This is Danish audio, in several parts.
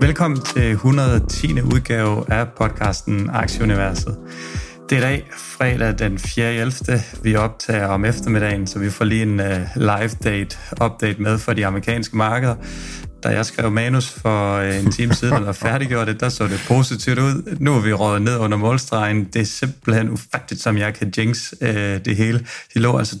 Velkommen til 110. udgave af podcasten Aktieuniverset. Det er i dag, fredag den 4.11. Vi optager om eftermiddagen, så vi får lige en uh, live date update med for de amerikanske markeder da jeg skrev manus for øh, en time siden, eller færdiggjorde det, der så det positivt ud. Nu er vi rådet ned under målstregen. Det er simpelthen ufatteligt, som jeg kan jinx øh, det hele. De lå altså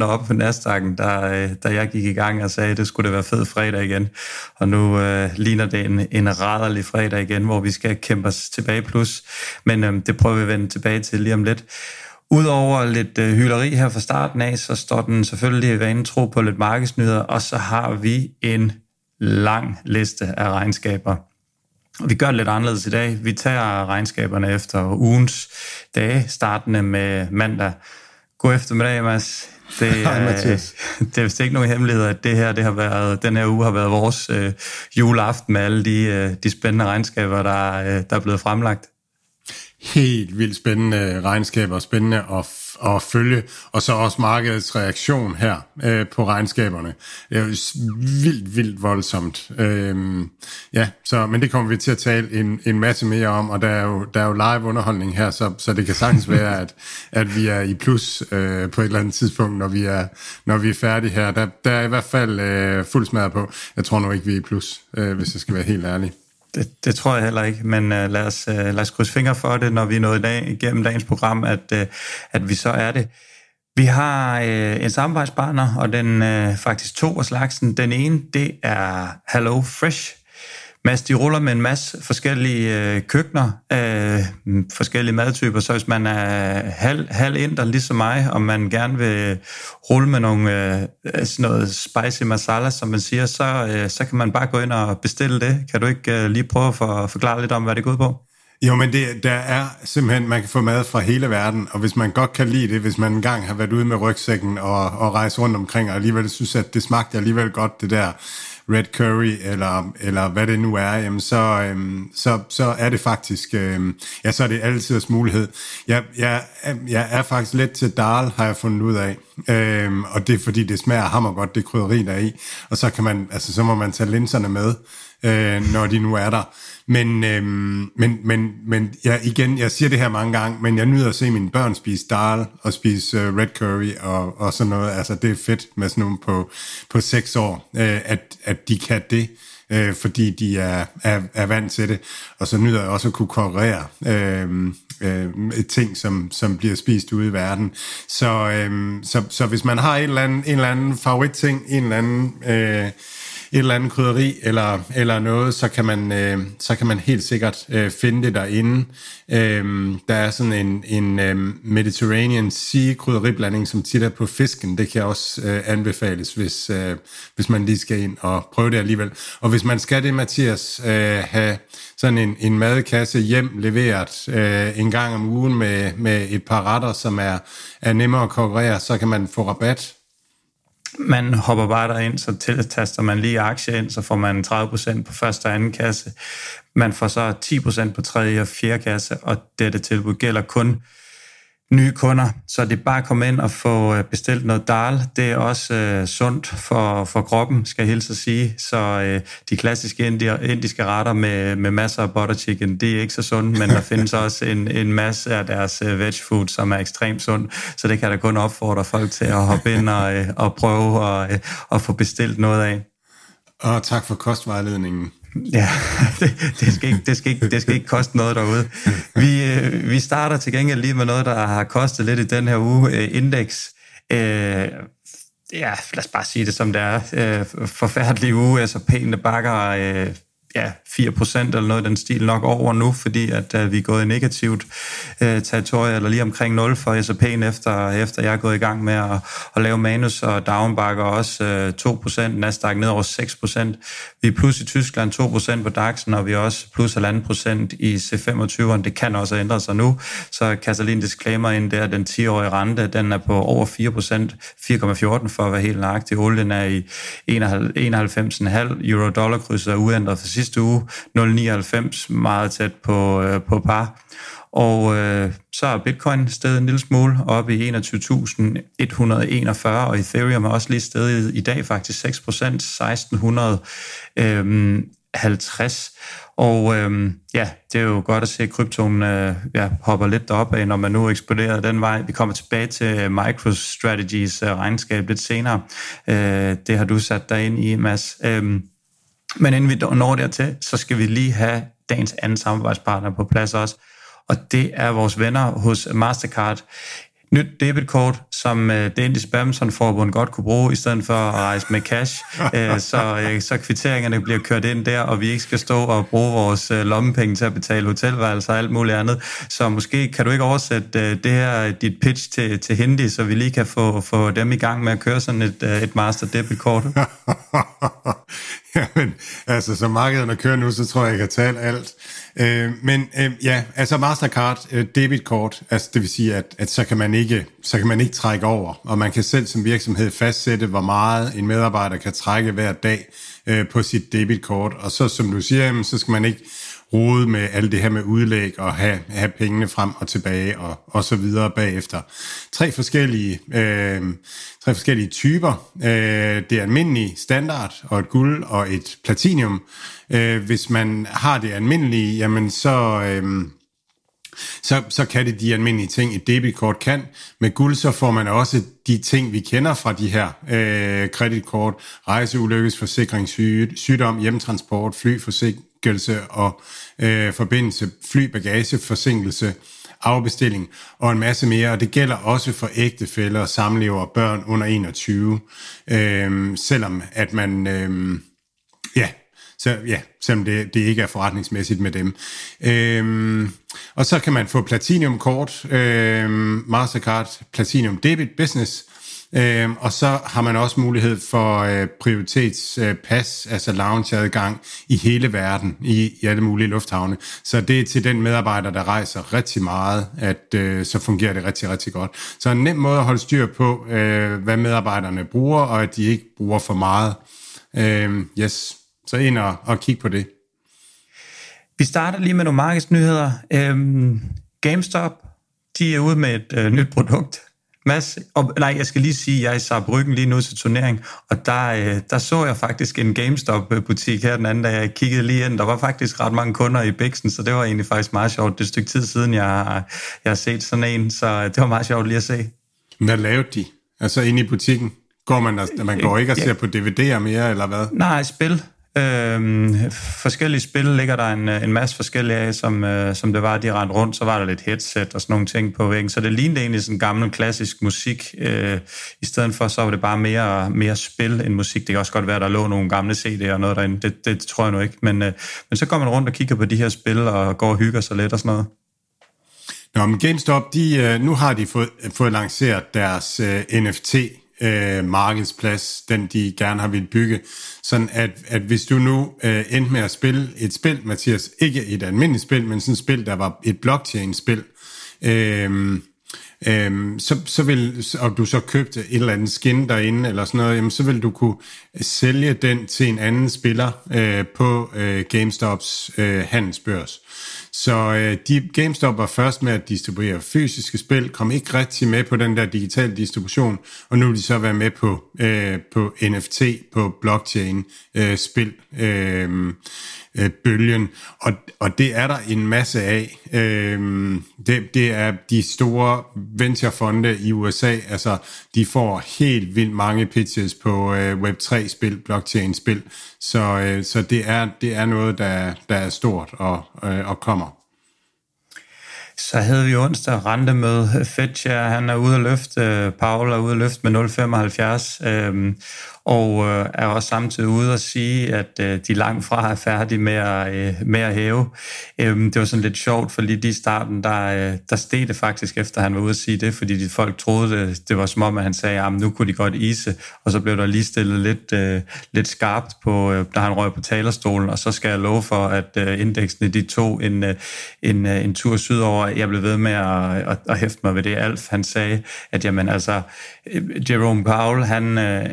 2% op på Nasdaq'en, da, øh, da jeg gik i gang og sagde, at det skulle det være fed fredag igen. Og nu øh, ligner det en, en raderlig fredag igen, hvor vi skal kæmpe os tilbage plus. Men øh, det prøver vi at vende tilbage til lige om lidt. Udover lidt øh, hyleri her fra starten af, så står den selvfølgelig i vanen tro på lidt markedsnyheder, og så har vi en lang liste af regnskaber. Vi gør det lidt anderledes i dag. Vi tager regnskaberne efter ugens dage, startende med mandag. God eftermiddag, Mads. Det, Hej, Mathias. det er vist ikke nogen hemmelighed, at det her, det har været, den her uge har været vores øh, juleaften med alle de, øh, de spændende regnskaber, der, øh, der er blevet fremlagt helt vildt spændende regnskaber, spændende at, at følge, og så også markedets reaktion her øh, på regnskaberne. Det er jo vildt, vildt voldsomt. Øh, ja, så, men det kommer vi til at tale en, en masse mere om, og der er jo, der er jo live underholdning her, så, så det kan sagtens være, at, at vi er i plus øh, på et eller andet tidspunkt, når vi er, når vi er færdige her. Der, der er i hvert fald øh, fuld smadret på. Jeg tror nu ikke, vi er i plus, øh, hvis jeg skal være helt ærlig. Det, det tror jeg heller ikke, men uh, lad, os, uh, lad os krydse fingre for det, når vi er nået dag, igennem dagens program, at, uh, at vi så er det. Vi har uh, en samarbejdspartner, og den uh, faktisk to af slagsen. Den ene, det er Hello Fresh. Mads, de ruller med en masse forskellige øh, køkkener, øh, forskellige madtyper, så hvis man er halv, halv inder ligesom mig, og man gerne vil rulle med nogle, øh, sådan noget spicy masala, som man siger, så, øh, så kan man bare gå ind og bestille det. Kan du ikke øh, lige prøve at for, forklare lidt om, hvad det går ud på? Jo, men det, der er simpelthen, man kan få mad fra hele verden, og hvis man godt kan lide det, hvis man engang har været ude med rygsækken og, og rejse rundt omkring, og alligevel synes, at det smagte alligevel godt, det der red curry, eller, eller hvad det nu er, jamen så, øhm, så, så er det faktisk, øhm, ja, så er det altid mulighed. Jeg, jeg, øhm, jeg er faktisk lidt til dal, har jeg fundet ud af, øhm, og det er fordi, det smager hammer godt, det krydderi der er i, og så kan man, altså så må man tage linserne med, øh, når de nu er der. Men, øh, men, men, men ja, igen, jeg siger det her mange gange, men jeg nyder at se mine børn spise dal og spise øh, red curry og, og sådan noget. Altså, det er fedt med sådan nogle på, på seks år, øh, at, at de kan det øh, fordi de er, er, er vant til det. Og så nyder jeg også at kunne korrere øh, øh, ting, som, som bliver spist ude i verden. Så, øh, så, så hvis man har en eller anden, en eller anden favoritting, en eller anden... Øh, et eller andet krydderi eller, eller noget, så kan man, øh, så kan man helt sikkert øh, finde det derinde. Øh, der er sådan en, en øh, Mediterranean Sea krydderiblanding, som tit er på fisken. Det kan også øh, anbefales, hvis, øh, hvis man lige skal ind og prøve det alligevel. Og hvis man skal det, Mathias, øh, have sådan en, en madkasse hjem leveret øh, en gang om ugen med, med et par retter, som er, er nemmere at konkurrere, så kan man få rabat man hopper bare derind, så tiltaster man lige aktier ind, så får man 30% på første og anden kasse. Man får så 10% på tredje og fjerde kasse, og dette tilbud gælder kun nye kunder. Så det er bare at komme ind og få øh, bestilt noget dal. Det er også øh, sundt for, for kroppen, skal jeg hilse at sige. Så øh, de klassiske indier, indiske retter med, med masser af butter chicken, det er ikke så sundt, men der findes også en, en masse af deres øh, veg food, som er ekstremt sundt. Så det kan da kun opfordre folk til at hoppe ind og, øh, og prøve at, øh, at få bestilt noget af. Og tak for kostvejledningen. Ja, det, det, skal ikke, det, skal ikke, det skal ikke koste noget derude. Vi, øh, vi starter til gengæld lige med noget, der har kostet lidt i den her uge. Øh, Index. Øh, ja, lad os bare sige det som det er. Øh, forfærdelig uge. Altså pæne bakker. Øh, ja, 4% eller noget i den stil nok over nu, fordi at uh, vi er gået i negativt uh, territorie, eller lige omkring 0 for S&P'en, efter, efter jeg er gået i gang med at, at lave manus, og Down bakker også øh, uh, 2%, Nasdaq ned over 6%. Vi er plus i Tyskland 2% på DAX'en, og vi er også plus 1,5% i C25'eren. Det kan også ændre sig nu, så kaster lige en disclaimer ind der, den 10-årige rente, den er på over 4%, 4,14 for at være helt nøjagtig. Olien er i 91,5 euro-dollar krydset er uændret for sidste uge, 0,99 meget tæt på, øh, på par. Og øh, så er bitcoin stedet en lille smule op i 21.141, og Ethereum er også lige stedet i dag faktisk 6%, 1650. Øhm, og øh, ja, det er jo godt at se, at kryptoen øh, ja, hopper lidt derop af, når man nu eksploderer den vej. Vi kommer tilbage til øh, MicroStrategies øh, regnskab lidt senere. Øh, det har du sat dig ind i, Mads. Øh, men inden vi når dertil, så skal vi lige have dagens anden samarbejdspartner på plads også, og det er vores venner hos Mastercard nyt debitkort, som øh, det indiske badmintonforbund godt kunne bruge, i stedet for at rejse med cash, øh, så, øh, så kvitteringerne bliver kørt ind der, og vi ikke skal stå og bruge vores øh, lommepenge til at betale hotelværelser og alt muligt andet. Så måske kan du ikke oversætte øh, det her, dit pitch til, til hindi, så vi lige kan få, få dem i gang med at køre sådan et, øh, et master debitkort. Jamen, altså, som markederne kører nu, så tror jeg, jeg kan tale alt. Øh, men øh, ja, altså Mastercard øh, debitkort, altså det vil sige, at, at så, kan man ikke, så kan man ikke trække over, og man kan selv som virksomhed fastsætte, hvor meget en medarbejder kan trække hver dag øh, på sit debitkort, og så som du siger, jamen, så skal man ikke rode med alt det her med udlæg og have, have pengene frem og tilbage og, og så videre bagefter. Tre forskellige, øh, tre forskellige typer. Øh, det almindelige standard og et guld og et platinium. Øh, hvis man har det almindelige, jamen så... Øh, så, så kan det de almindelige ting, et debitkort kan. Med guld, så får man også de ting, vi kender fra de her øh, kreditkort, rejseulykkesforsikring, syg, sygdom, hjemtransport, forsinkelse og øh, forbindelse, flybagage, forsinkelse, afbestilling og en masse mere, og det gælder også for ægtefæller, samlever og børn under 21, øh, selvom at man, øh, ja, så, ja, selvom det, det ikke er forretningsmæssigt med dem. Øhm, og så kan man få Platinum-kort, øhm, Mastercard Platinum Debit Business, øhm, og så har man også mulighed for øh, prioritetspas, øh, altså loungeadgang i hele verden, i, i alle mulige lufthavne. Så det er til den medarbejder, der rejser rigtig meget, at øh, så fungerer det rigtig, rigtig godt. Så en nem måde at holde styr på, øh, hvad medarbejderne bruger, og at de ikke bruger for meget. Øh, yes. Så ind og, og kig på det. Vi starter lige med nogle markedsnyheder. Øhm, GameStop, de er ude med et øh, nyt produkt. Mads, og, nej, jeg skal lige sige, at jeg er i Saarbrücken lige nu til turnering, og der, øh, der så jeg faktisk en GameStop-butik her den anden dag. Jeg kiggede lige ind, der var faktisk ret mange kunder i Bixen, så det var egentlig faktisk meget sjovt. Det er et stykke tid siden, jeg, jeg har set sådan en, så det var meget sjovt lige at se. Hvad lavede de? Altså inde i butikken? Går man, man går ikke og ser på DVD'er mere, eller hvad? Nej, spil. Øhm, forskellige spil ligger der en, øh, en masse forskellige af, som, øh, som det var, de rendte rundt, så var der lidt headset og sådan nogle ting på væggen, så det lignede egentlig sådan gammel klassisk musik, øh, i stedet for så var det bare mere, mere spil end musik. Det kan også godt være, der lå nogle gamle CD'er og noget derinde, det, det tror jeg nu ikke, men, øh, men så går man rundt og kigger på de her spil og går og hygger sig lidt og sådan noget. Nå, men GameStop, de, øh, nu har de fået, fået lanceret deres øh, uh, NFT øh, markedsplads, den de gerne har vil bygge. Sådan at, at hvis du nu øh, endte med at spille et spil, Mathias, ikke et almindeligt spil, men sådan et spil, der var et blockchain-spil, øh, Øhm, så, så vil, og du så købte et eller andet skin derinde, eller sådan noget, jamen, så vil du kunne sælge den til en anden spiller øh, på øh, GameStops øh, handelsbørs. Så øh, de, GameStop var først med at distribuere fysiske spil, kom ikke rigtig med på den der digitale distribution, og nu vil de så være med på, øh, på NFT, på blockchain øh, spil. Øh, øh, bølgen, og, og det er der en masse af. Øh, det, det er de store venturefonde i USA, altså de får helt vildt mange pitches på øh, Web3-spil, blockchain-spil, så, øh, så det, er, det er noget, der, der er stort og, øh, og kommer. Så havde vi onsdag rentemøde. Fetcher, han er ude at løfte, øh, Paul er ude at løfte med 0,75. Øhm, og øh, er også samtidig ude og sige, at øh, de langt fra er færdige med at, øh, med at hæve. Øhm, det var sådan lidt sjovt, for lige i starten, der, øh, der steg det faktisk, efter han var ude at sige det, fordi de folk troede, det, det var som om, at han sagde, at nu kunne de godt ise, og så blev der lige stillet lidt, øh, lidt skarpt, på, øh, da han røg på talerstolen, og så skal jeg love for, at øh, indeksene de tog en, øh, en, øh, en tur sydover. Jeg blev ved med at, at, at hæfte mig ved det. Alf, han sagde, at jamen, altså, øh, Jerome Powell, han... Øh,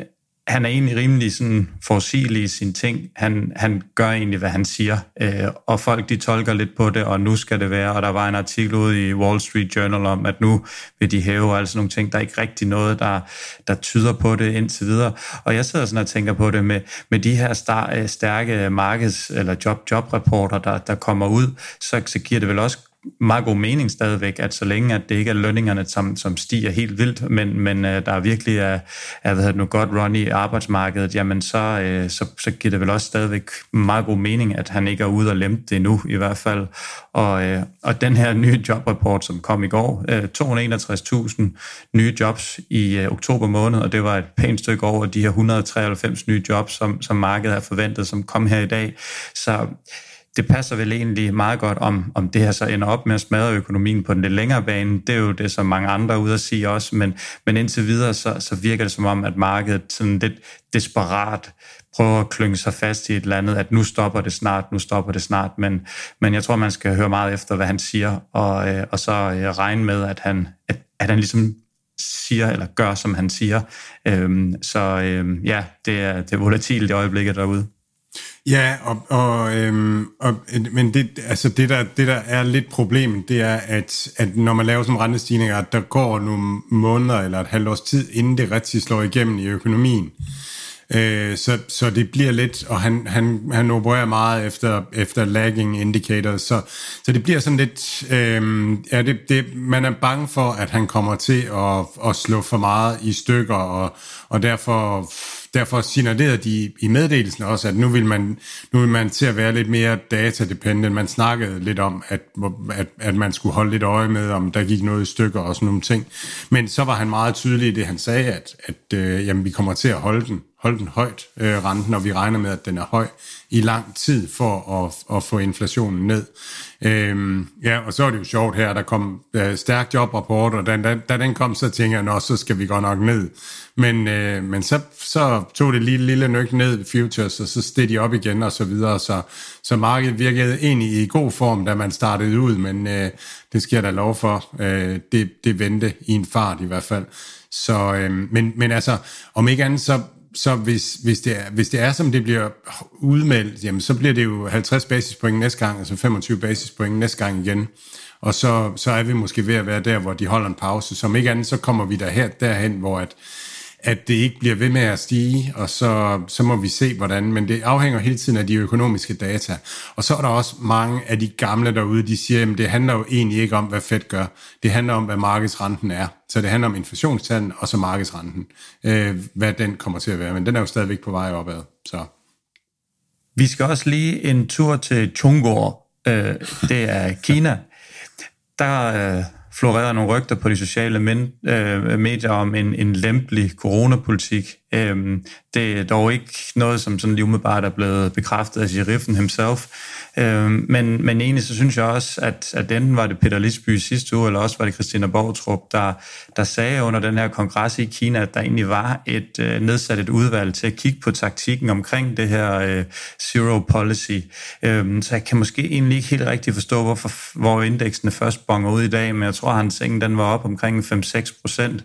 han er egentlig rimelig sådan forudsigelig i sine ting. Han, han gør egentlig, hvad han siger, øh, og folk de tolker lidt på det, og nu skal det være, og der var en artikel ude i Wall Street Journal om, at nu vil de hæve altså nogle ting. Der er ikke rigtig noget, der, der tyder på det indtil videre. Og jeg sidder sådan og tænker på det med, med de her star, øh, stærke markeds- eller job-job-rapporter, der, der kommer ud, så, så giver det vel også meget god mening stadigvæk, at så længe at det ikke er lønningerne, som, som stiger helt vildt, men, men uh, der virkelig er, er hvad nu, godt run i arbejdsmarkedet, jamen så, uh, så, så giver det vel også stadigvæk meget god mening, at han ikke er ude og lempe det nu i hvert fald. Og, uh, og den her nye jobrapport, som kom i går, uh, 261.000 nye jobs i uh, oktober måned, og det var et pænt stykke over de her 193 nye jobs, som, som markedet har forventet, som kom her i dag. Så det passer vel egentlig meget godt, om, om det her så ender op med at smadre økonomien på den lidt længere bane. Det er jo det, som mange andre er ude at sige også, men, men indtil videre, så, så virker det som om, at markedet sådan lidt desperat prøver at klynge sig fast i et eller andet, at nu stopper det snart, nu stopper det snart, men, men jeg tror, man skal høre meget efter, hvad han siger, og, øh, og så øh, regne med, at han, at, at han ligesom siger eller gør, som han siger. Øhm, så øhm, ja, det er, det er volatilt i øjeblikket derude. Ja, og, og, øhm, og, men det, altså det, der, det, der er lidt problemet, det er, at, at når man laver sådan rentestigninger, at der går nogle måneder eller et halvt års tid, inden det rigtig slår igennem i økonomien. Øh, så, så det bliver lidt, og han, han, han opererer meget efter, efter lagging indicators, så, så det bliver sådan lidt, øh, ja, det, det, man er bange for, at han kommer til at, at slå for meget i stykker, og, og derfor derfor signalerede de i meddelelsen også, at nu vil man, nu vil man til at være lidt mere datadependent. Man snakkede lidt om, at, at, at man skulle holde lidt øje med, om der gik noget i stykker og sådan nogle ting. Men så var han meget tydelig i det, han sagde, at, at øh, jamen, vi kommer til at holde den, holde den højt, øh, renten, og vi regner med, at den er høj i lang tid for at, at få inflationen ned. Øhm, ja, og så er det jo sjovt her, der kom øh, stærk jobrapport, og da, da, da den kom, så tænker jeg, så skal vi godt nok ned. Men, øh, men så, så tog det lige lille nøk ned i futures, og så steg de op igen og så videre, så, så markedet virkede egentlig i god form, da man startede ud, men øh, det sker der lov for. Øh, det, det vendte i en fart i hvert fald. Så, øh, men, men altså, om ikke andet, så så hvis, hvis, det er, hvis det er, som det bliver udmeldt, jamen, så bliver det jo 50 basispoint næste gang, altså 25 basispoint næste gang igen. Og så, så er vi måske ved at være der, hvor de holder en pause. Som ikke andet, så kommer vi der her, derhen, hvor at, at det ikke bliver ved med at stige, og så, så må vi se, hvordan. Men det afhænger hele tiden af de økonomiske data. Og så er der også mange af de gamle derude, de siger, at det handler jo egentlig ikke om, hvad Fed gør. Det handler om, hvad markedsrenten er. Så det handler om inflationstallen og så markedsrenten. Øh, hvad den kommer til at være. Men den er jo stadigvæk på vej opad. Så. Vi skal også lige en tur til Chongqing. Øh, det er Kina. Der øh, florerer nogle rygter på de sociale men, øh, medier om en, en lempelig coronapolitik. Øh, det er dog ikke noget, som sådan lige umiddelbart er blevet bekræftet af sheriffen himself. Øhm, men, men egentlig så synes jeg også, at, at enten var det Peter Lisby sidste uge, eller også var det Christina Borgtrup, der, der sagde under den her kongres i Kina, at der egentlig var et øh, nedsat et udvalg til at kigge på taktikken omkring det her øh, zero policy. Øhm, så jeg kan måske egentlig ikke helt rigtig forstå, hvorfor, hvor indeksene først bonger ud i dag, men jeg tror, at hans den var op omkring 5-6 procent,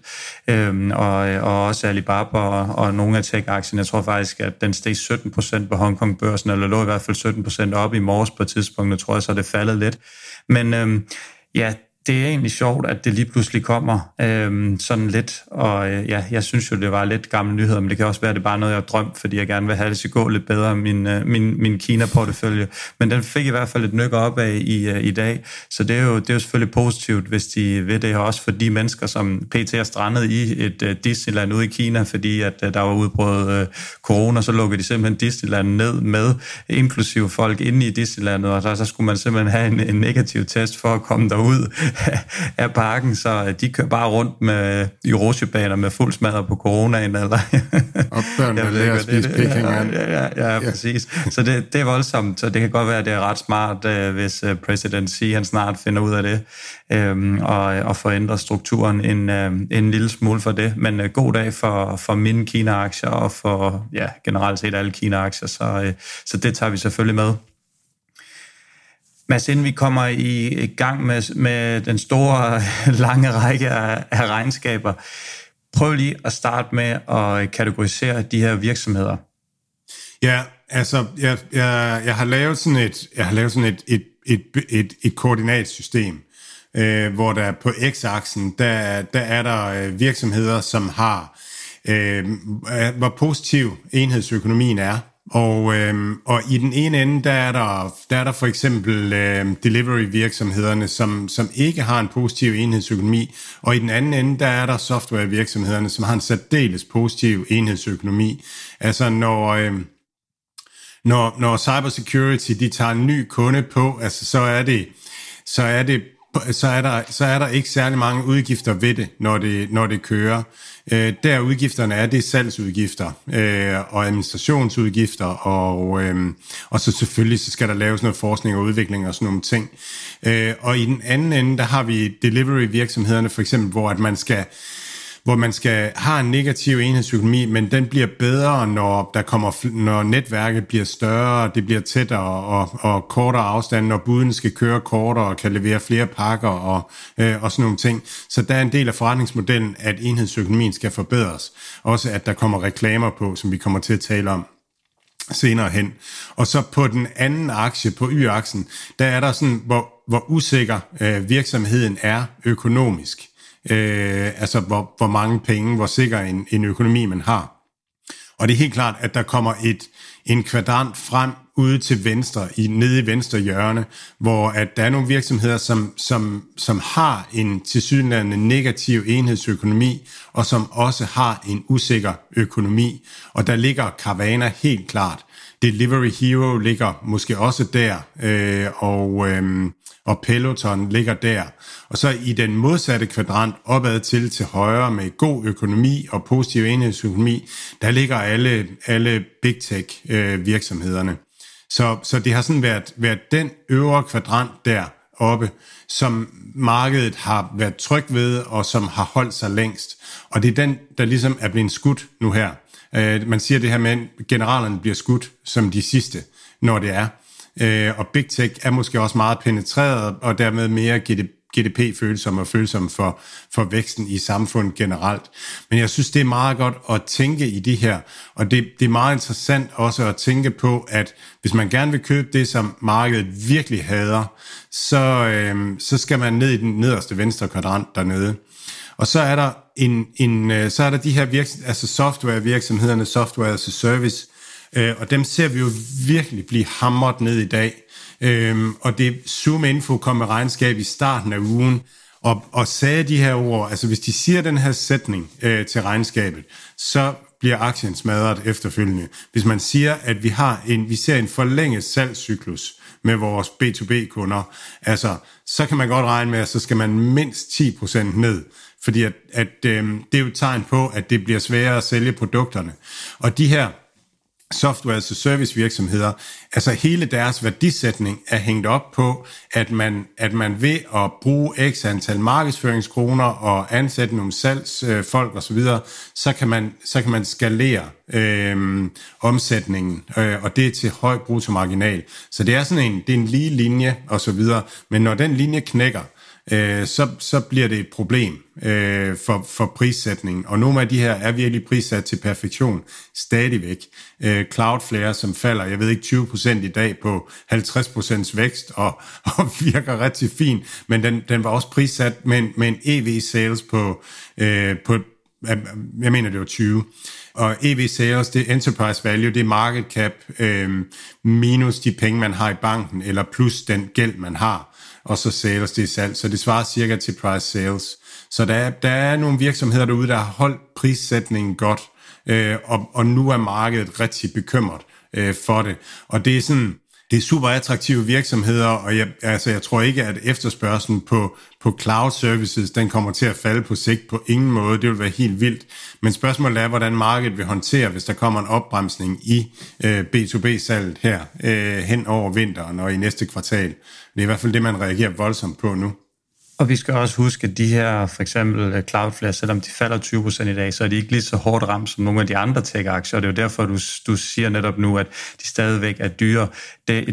øhm, og, og også Alibaba og, og nogle af tech-aktierne. Jeg tror faktisk, at den steg 17 procent på Hongkong-børsen, eller lå i hvert fald 17 procent op i morges på et tidspunkt. Jeg tror så er det faldet lidt. Men øhm, ja, det er egentlig sjovt, at det lige pludselig kommer øhm, sådan lidt, og øh, ja, jeg synes jo, det var lidt gammel nyheder, men det kan også være, at det er bare noget, jeg har drømt, fordi jeg gerne vil have det til at gå lidt bedre, min, øh, min, min Kina-portefølje. Men den fik i hvert fald et nyk op af i, øh, i dag, så det er, jo, det er jo selvfølgelig positivt, hvis de ved det her, også for de mennesker, som PT er strandet i et øh, Disneyland ude i Kina, fordi at øh, der var udbrudt øh, corona, så lukkede de simpelthen Disneyland ned med, inklusive folk inde i Disneylandet, og så, så skulle man simpelthen have en, en negativ test for at komme derud af parken, så de kører bare rundt med, i rusjebaner med fuld smadret på coronaen. Eller, og børnene lærer at spise Peking ja, ja, ja, ja, præcis. Så det, det er voldsomt, så det kan godt være, at det er ret smart, øh, hvis øh, præsident Xi han snart finder ud af det, øhm, og, og får ændret strukturen en, øh, en lille smule for det. Men øh, god dag for, for mine Kina-aktier, og for ja, generelt set alle Kina-aktier, så, øh, så det tager vi selvfølgelig med. Mads, inden vi kommer i gang med, med den store, lange række af, af regnskaber, prøv lige at starte med at kategorisere de her virksomheder. Ja, altså, jeg, jeg, jeg har lavet sådan et, jeg har lavet sådan et, et, et, et, et koordinatsystem, øh, hvor der på x-aksen, der, der er der øh, virksomheder, som har, øh, hvor positiv enhedsøkonomien er, og, øh, og i den ene ende, der er der, der, er der for eksempel øh, delivery-virksomhederne, som, som ikke har en positiv enhedsøkonomi, og i den anden ende, der er der software-virksomhederne, som har en særdeles positiv enhedsøkonomi. Altså når, øh, når, når cybersecurity de tager en ny kunde på, altså så er det, så er det så er, der, så er der ikke særlig mange udgifter ved det, når det, når det kører. Øh, der udgifterne er, det er salgsudgifter øh, og administrationsudgifter, og, øh, og så selvfølgelig så skal der laves noget forskning og udvikling og sådan nogle ting. Øh, og i den anden ende, der har vi delivery virksomhederne for eksempel, hvor at man skal hvor man skal have en negativ enhedsøkonomi, men den bliver bedre, når der kommer, når netværket bliver større, det bliver tættere og, og kortere afstand, når buden skal køre kortere og kan levere flere pakker og, øh, og sådan nogle ting. Så der er en del af forretningsmodellen, at enhedsøkonomien skal forbedres. Også at der kommer reklamer på, som vi kommer til at tale om senere hen. Og så på den anden aktie, på Y-aksen, der er der sådan, hvor, hvor usikker øh, virksomheden er økonomisk. Øh, altså, hvor, hvor mange penge, hvor sikker en, en økonomi man har. Og det er helt klart, at der kommer et, en kvadrant frem ude til venstre, i, nede i venstre hjørne, hvor at der er nogle virksomheder, som, som, som har en tilsyneladende negativ enhedsøkonomi, og som også har en usikker økonomi. Og der ligger Carvana helt klart. Delivery Hero ligger måske også der, øh, og, øh, og Peloton ligger der. Og så i den modsatte kvadrant opad til til højre med god økonomi og positiv enhedsøkonomi, der ligger alle, alle big tech øh, virksomhederne. Så, så det har sådan været, været den øvre kvadrant der oppe, som markedet har været tryg ved, og som har holdt sig længst. Og det er den, der ligesom er blevet skudt nu her. Øh, man siger det her med, at generalerne bliver skudt som de sidste, når det er. Øh, og Big Tech er måske også meget penetreret, og dermed mere GDP-følsom og følsom for, for væksten i samfundet generelt. Men jeg synes, det er meget godt at tænke i det her, og det, det er meget interessant også at tænke på, at hvis man gerne vil købe det, som markedet virkelig hader, så, øh, så skal man ned i den nederste venstre kvadrant dernede. Og så er der en, en øh, så er der de her virksomheder, altså software virksomhederne, software as a service, øh, og dem ser vi jo virkelig blive hamret ned i dag. Øh, og det Zoom Info kom med regnskab i starten af ugen, og, og sagde de her ord, altså hvis de siger den her sætning øh, til regnskabet, så bliver aktien smadret efterfølgende. Hvis man siger, at vi har en, vi ser en forlænget salgscyklus med vores B2B-kunder, altså, så kan man godt regne med, at så skal man mindst 10% ned. Fordi at, at øh, det er jo et tegn på, at det bliver sværere at sælge produkterne. Og de her software as a service virksomheder, altså hele deres værdisætning er hængt op på, at man, at man ved at bruge x antal markedsføringskroner og ansætte nogle salgsfolk osv., så kan man, så kan man skalere øh, omsætningen, øh, og det er til høj bruttomarginal. Så det er sådan en, det er en lige linje osv., men når den linje knækker, øh, Øh, så, så bliver det et problem øh, for, for prissætningen. Og nogle af de her er virkelig prissat til perfektion stadigvæk. Øh, Cloudflare, som falder, jeg ved ikke, 20% i dag på 50% vækst og, og virker rigtig fint, men den, den var også prissat med en, med en EV-sales på, øh, på, øh, jeg mener det var 20. Og EV sales, det er enterprise value, det er market cap øh, minus de penge, man har i banken, eller plus den gæld, man har og så sales det i salg. Så det svarer cirka til price sales. Så der der er nogle virksomheder derude, der har holdt prissætningen godt, øh, og, og nu er markedet rigtig bekymret øh, for det. Og det er sådan, det er super attraktive virksomheder, og jeg, altså, jeg tror ikke, at efterspørgselen på, på cloud services, den kommer til at falde på sigt på ingen måde. Det vil være helt vildt. Men spørgsmålet er, hvordan markedet vil håndtere, hvis der kommer en opbremsning i øh, B2B-salget her øh, hen over vinteren og i næste kvartal. Det er i hvert fald det, man reagerer voldsomt på nu. Og vi skal også huske, at de her, for eksempel øh, Cloudflare, selvom de falder 20% i dag, så er de ikke lige så hårdt ramt som nogle af de andre tech-aktier. Og det er jo derfor, du, du siger netop nu, at de stadigvæk er dyre.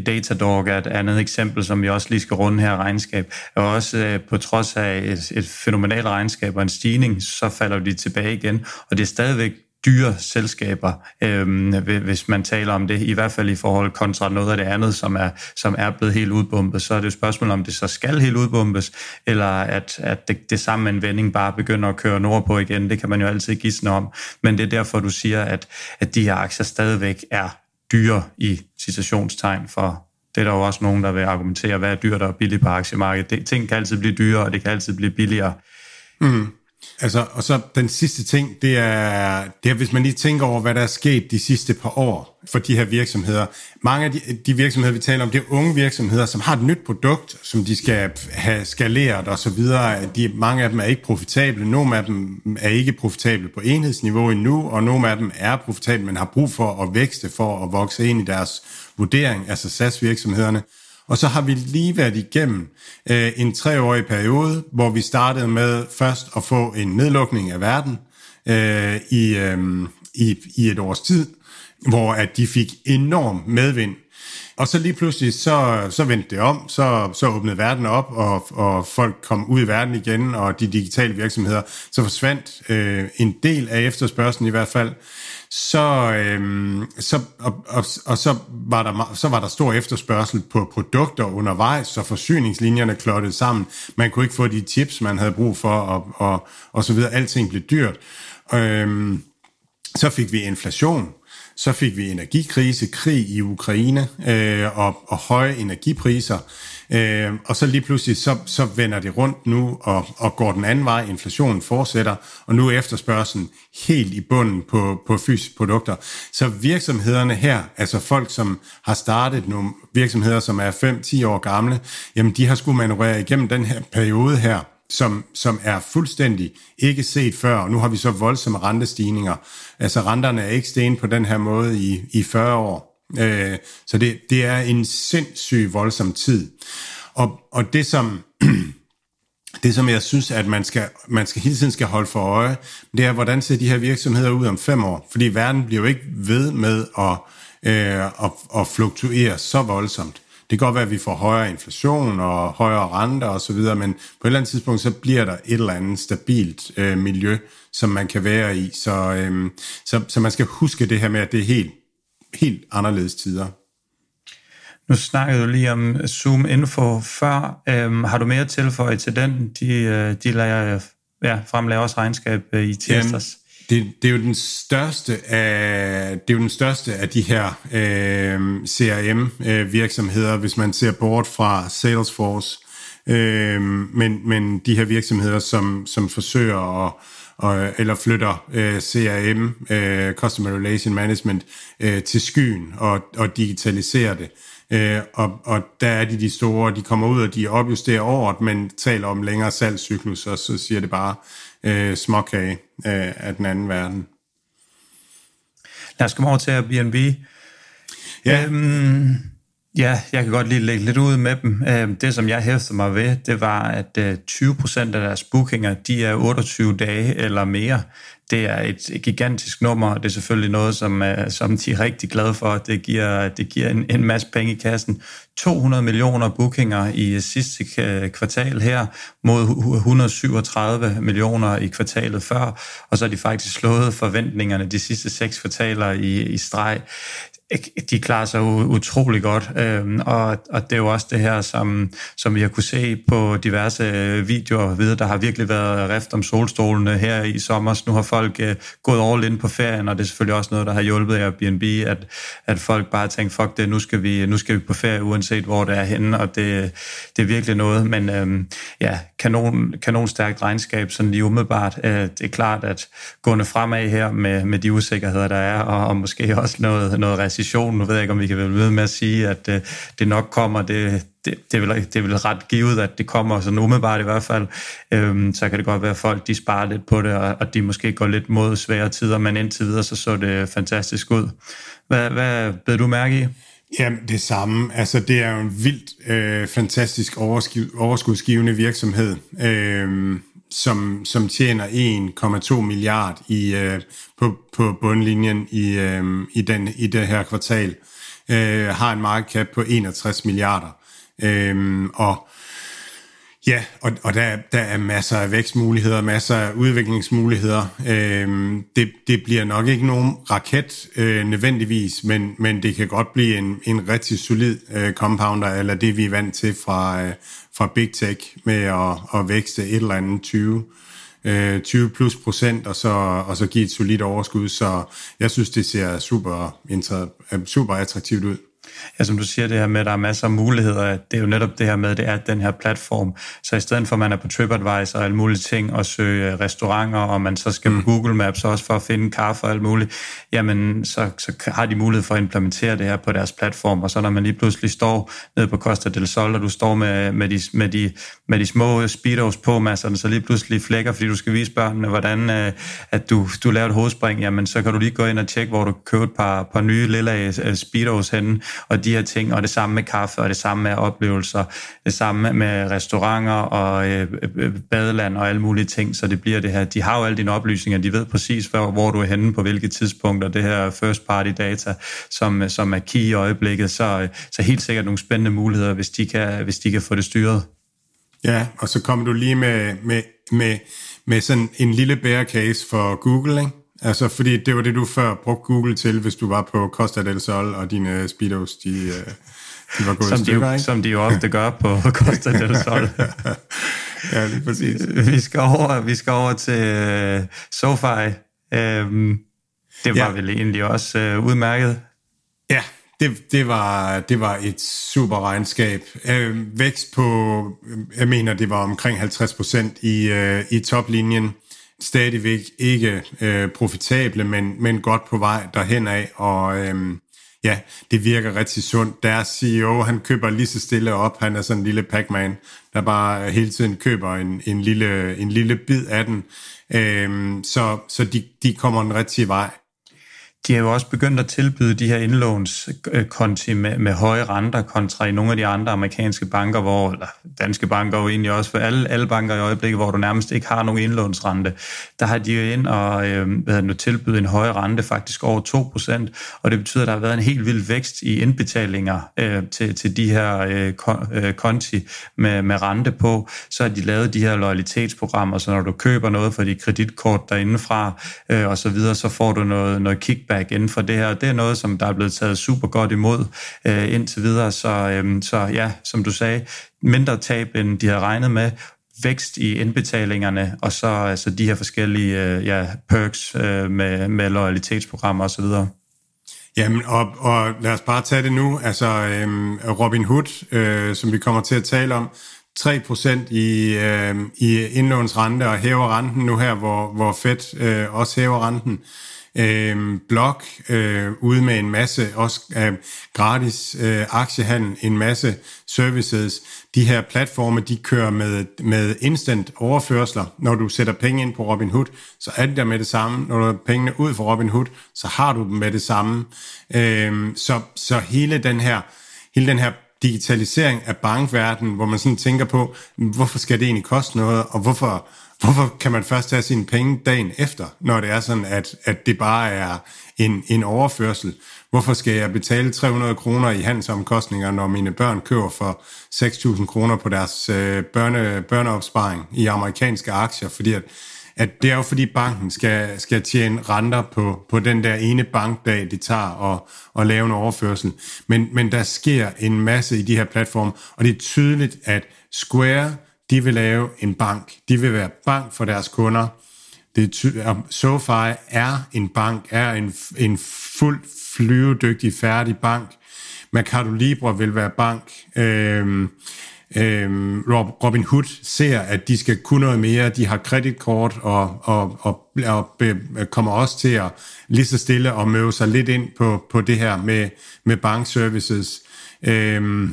Datadog er et andet eksempel, som vi også lige skal runde her regnskab. Og også øh, på trods af et, et fænomenalt regnskab og en stigning, så falder de tilbage igen. Og det er stadigvæk dyre selskaber, øh, hvis man taler om det, i hvert fald i forhold kontra noget af det andet, som er, som er blevet helt udbumpet, så er det jo spørgsmål om det så skal helt udbumpes, eller at, at det, det samme en vending bare begynder at køre nordpå igen, det kan man jo altid gisne om, men det er derfor, du siger, at, at de her aktier stadigvæk er dyre i citationstegn for det er der jo også nogen, der vil argumentere, hvad er dyrt og billigt på aktiemarkedet. Det, ting kan altid blive dyrere, og det kan altid blive billigere. Mm. Altså, og så den sidste ting, det er, det er, hvis man lige tænker over, hvad der er sket de sidste par år for de her virksomheder. Mange af de, de virksomheder, vi taler om, det er unge virksomheder, som har et nyt produkt, som de skal have skaleret og så videre. De, mange af dem er ikke profitable, nogle af dem er ikke profitable på enhedsniveau endnu, og nogle af dem er profitable, men har brug for at vækste for at vokse ind i deres vurdering, altså SAS-virksomhederne. Og så har vi lige været igennem øh, en treårig periode, hvor vi startede med først at få en nedlukning af verden øh, i, øh, i, i et års tid, hvor at de fik enorm medvind. Og så lige pludselig, så, så vendte det om, så, så åbnede verden op, og, og folk kom ud i verden igen, og de digitale virksomheder, så forsvandt øh, en del af efterspørgselen i hvert fald så, øh, så, og, og, og så, var der, så var der stor efterspørgsel på produkter undervejs, så forsyningslinjerne klottede sammen. Man kunne ikke få de chips, man havde brug for, og, og, og så videre. Alting blev dyrt. Øh, så fik vi inflation, så fik vi energikrise, krig i Ukraine øh, og, og høje energipriser. Øh, og så lige pludselig, så, så vender det rundt nu og, og går den anden vej. Inflationen fortsætter, og nu er efterspørgselen helt i bunden på, på fysiske produkter. Så virksomhederne her, altså folk, som har startet nogle virksomheder, som er 5-10 år gamle, jamen de har skulle manøvrere igennem den her periode her, som, som er fuldstændig ikke set før, og nu har vi så voldsomme rentestigninger. Altså renterne er ikke steget på den her måde i, i 40 år. Øh, så det, det er en sindssyg voldsom tid. Og, og det som... det, som jeg synes, at man, skal, man skal hele tiden skal holde for øje, det er, hvordan ser de her virksomheder ud om fem år? Fordi verden bliver jo ikke ved med at, øh, at, at fluktuere så voldsomt. Det kan godt være, at vi får højere inflation og højere renter osv., men på et eller andet tidspunkt, så bliver der et eller andet stabilt øh, miljø, som man kan være i. Så, øh, så, så man skal huske det her med, at det er helt helt anderledes tider. Nu snakkede du lige om Zoom Info før. Øhm, har du mere tilføje til den? De, øh, de lader, ja, fremlægger også regnskab øh, i tirsdags. Det, det er jo den største af det er jo den største af de her øh, CRM øh, virksomheder, hvis man ser bort fra Salesforce, øh, men men de her virksomheder som som forsøger at og, eller flytter øh, CRM, øh, Customer Relation Management, øh, til skyen og, og digitaliserer det. Øh, og, og der er de de store, de kommer ud og de opjusterer året, men taler om længere salgscyklus, og så siger det bare øh, småkage øh, af den anden verden. Lad os komme over til Airbnb. Ja. Øhm, Ja, jeg kan godt lige lægge lidt ud med dem. Øhm, det, som jeg hæftede mig ved, det var, at 20% øh, af deres bookinger, de er 28 dage eller mere. Det er et gigantisk nummer, og det er selvfølgelig noget, som, øh, som de er rigtig glade for. Det giver, det giver en, en masse penge i kassen. 200 millioner bookinger i sidste øh, kvartal her, mod 137 millioner i kvartalet før, og så har de faktisk slået forventningerne de sidste seks kvartaler i, i streg de klarer sig utrolig godt, øhm, og, og det er jo også det her, som, som vi har kunne se på diverse øh, videoer videre, der har virkelig været rift om solstolene her i sommer. Nu har folk øh, gået all in på ferien, og det er selvfølgelig også noget, der har hjulpet Airbnb, at, at folk bare tænker, fuck det, nu skal, vi, nu skal vi på ferie, uanset hvor det er henne, og det, det er virkelig noget, men øhm, ja, kanon, kanon stærkt regnskab, sådan lige umiddelbart. Øh, det er klart, at gående fremad her med, med de usikkerheder, der er, og, og måske også noget, noget præcision. Nu ved jeg ikke, om vi kan være ved med at sige, at øh, det nok kommer. Det, det, det, er vel, det er vel ret givet, at det kommer sådan umiddelbart i hvert fald. Øhm, så kan det godt være, at folk de sparer lidt på det, og, og de måske går lidt mod svære tider, men indtil videre så så det fantastisk ud. Hvad, hvad blev du mærke i? Jamen, det samme. Altså, det er jo en vildt øh, fantastisk overskudsgivende virksomhed, øh, som, som tjener 1,2 milliard i, øh, på, på bundlinjen i, øh, i, den, i det her kvartal. Øh, har en market cap på 61 milliarder. Øh, og Ja, og, og der, der er masser af vækstmuligheder, masser af udviklingsmuligheder. Øhm, det, det bliver nok ikke nogen raket øh, nødvendigvis, men, men det kan godt blive en, en rigtig solid øh, compounder, eller det vi er vant til fra, øh, fra Big Tech med at, at vækste et eller andet 20, øh, 20 plus procent, og så, og så give et solidt overskud. Så jeg synes, det ser super, super attraktivt ud. Ja, som du siger, det her med, at der er masser af muligheder, det er jo netop det her med, det er den her platform. Så i stedet for, at man er på TripAdvisor og alle mulige ting, og søge restauranter, og man så skal mm. på Google Maps også for at finde kaffe og alt muligt, jamen så, så har de mulighed for at implementere det her på deres platform, og så når man lige pludselig står nede på Costa del Sol, og du står med, med, de, med, de, med de små speedos på masserne, så lige pludselig flækker, fordi du skal vise børnene, hvordan øh, at du, du laver et hovedspring, jamen så kan du lige gå ind og tjekke, hvor du køber et par, par nye lille øh, speedos henne, og de her ting, og det samme med kaffe, og det samme med oplevelser, det samme med restauranter og øh, øh, badeland og alle mulige ting, så det bliver det her. De har jo alle dine oplysninger, de ved præcis, hvor, hvor du er henne på hvilke tidspunkter, det her first party data, som, som er key i øjeblikket, så, øh, så helt sikkert nogle spændende muligheder, hvis de kan, hvis de kan få det styret. Ja, og så kommer du lige med, med, med, med sådan en lille bear case for Google, ikke? Altså, fordi det var det, du før brugte Google til, hvis du var på Costa del Sol, og dine Speedos, de, øh, de var gået som, stykker, de, ikke? som de jo ofte gør på Costa del Sol. ja, lige præcis. Vi skal over, vi skal over til uh, SoFi. Um, det var ja. vel egentlig også uh, udmærket. Ja, det, det, var, det var et super regnskab. Øh, vækst på, jeg mener, det var omkring 50 procent i, øh, i toplinjen stadigvæk ikke øh, profitable, men, men godt på vej derhen af, og øh, ja, det virker rigtig sundt. Deres CEO, han køber lige så stille op, han er sådan en lille Pac-Man, der bare hele tiden køber en, en, lille, en lille bid af den, øh, så, så de, de kommer en rigtig vej de har jo også begyndt at tilbyde de her indlånskonti med, med høje renter kontra i nogle af de andre amerikanske banker, hvor, eller danske banker jo egentlig også, for alle, alle banker i øjeblikket, hvor du nærmest ikke har nogen indlånsrente, der har de jo ind og øh, hvad tilbydet en høj rente, faktisk over 2%, og det betyder, at der har været en helt vild vækst i indbetalinger øh, til, til de her øh, øh konti med, med rente på, så har de lavet de her loyalitetsprogrammer, så når du køber noget for dit kreditkort derindefra, øh, og så videre, så får du noget, noget kick feedback inden for det her. Det er noget, som der er blevet taget super godt imod øh, indtil videre. Så, øh, så ja, som du sagde, mindre tab, end de havde regnet med, vækst i indbetalingerne, og så altså de her forskellige øh, ja, perks øh, med, med loyalitetsprogrammer osv. Jamen, og, og lad os bare tage det nu. Altså, øhm, Robin Hood, øh, som vi kommer til at tale om, 3% i, øh, i indlånsrente og hæver renten nu her, hvor, hvor Fed øh, også hæver renten øh, blog øh, ude med en masse også øh, gratis øh, aktiehandel, en masse services. De her platforme, de kører med, med instant overførsler. Når du sætter penge ind på Robinhood, så er det der med det samme. Når du har pengene ud fra Robinhood, så har du dem med det samme. Øh, så, så hele den her hele den her digitalisering af bankverdenen, hvor man sådan tænker på, hvorfor skal det egentlig koste noget, og hvorfor, hvorfor kan man først tage sine penge dagen efter, når det er sådan, at, at det bare er en, en overførsel? Hvorfor skal jeg betale 300 kroner i handelsomkostninger, når mine børn køber for 6.000 kroner på deres øh, børne, børneopsparing i amerikanske aktier? Fordi at, at det er jo fordi banken skal, skal tjene renter på, på den der ene bankdag, de tager og, og lave en overførsel. Men, men der sker en masse i de her platforme, og det er tydeligt, at Square de vil lave en bank. De vil være bank for deres kunder. Det er SoFi er en bank, er en, en fuldt flyvedygtig, færdig bank. Mercado Libre vil være bank. Øh, øh, Robin Hood ser, at de skal kunne noget mere. De har kreditkort og, og, og, og be, kommer også til at lige så stille og møde sig lidt ind på, på det her med, med bankservices. Øh,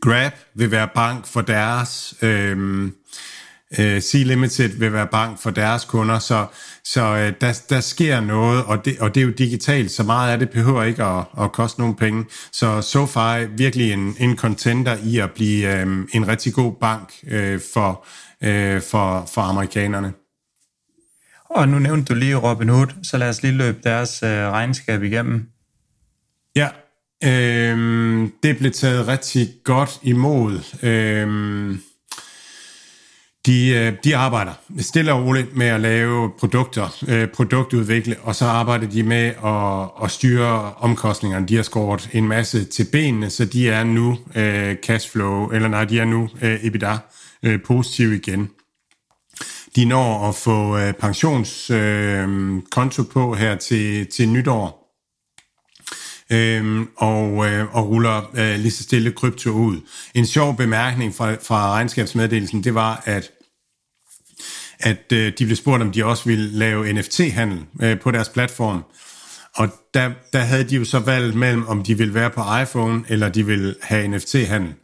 Grab vil være bank for deres... Øh, øh, Sea Limited vil være bank for deres kunder, så, så øh, der, der sker noget, og det, og det er jo digitalt, så meget af det behøver ikke at, at koste nogen penge. Så SoFi er virkelig en, en contender i at blive øh, en rigtig god bank øh, for, øh, for, for amerikanerne. Og nu nævnte du lige Robin Hood, så lad os lige løbe deres øh, regnskab igennem. Ja, øh, det blev taget rigtig godt imod. Øh, de, øh, de arbejder stille og roligt med at lave produkter, øh, produktudvikle, og så arbejder de med at, at styre omkostningerne. De har skåret en masse til benene, så de er nu øh, cashflow, eller nej, de er nu øh, EBITDA øh, positiv igen. De når at få øh, pensionskonto øh, på her til, til nytår, øh, og, øh, og ruller øh, lige så stille krypto ud. En sjov bemærkning fra, fra regnskabsmeddelelsen, det var, at at øh, de blev spurgt, om de også ville lave NFT-handel øh, på deres platform. Og der, der havde de jo så valgt mellem, om de ville være på iPhone, eller de ville have NFT-handel.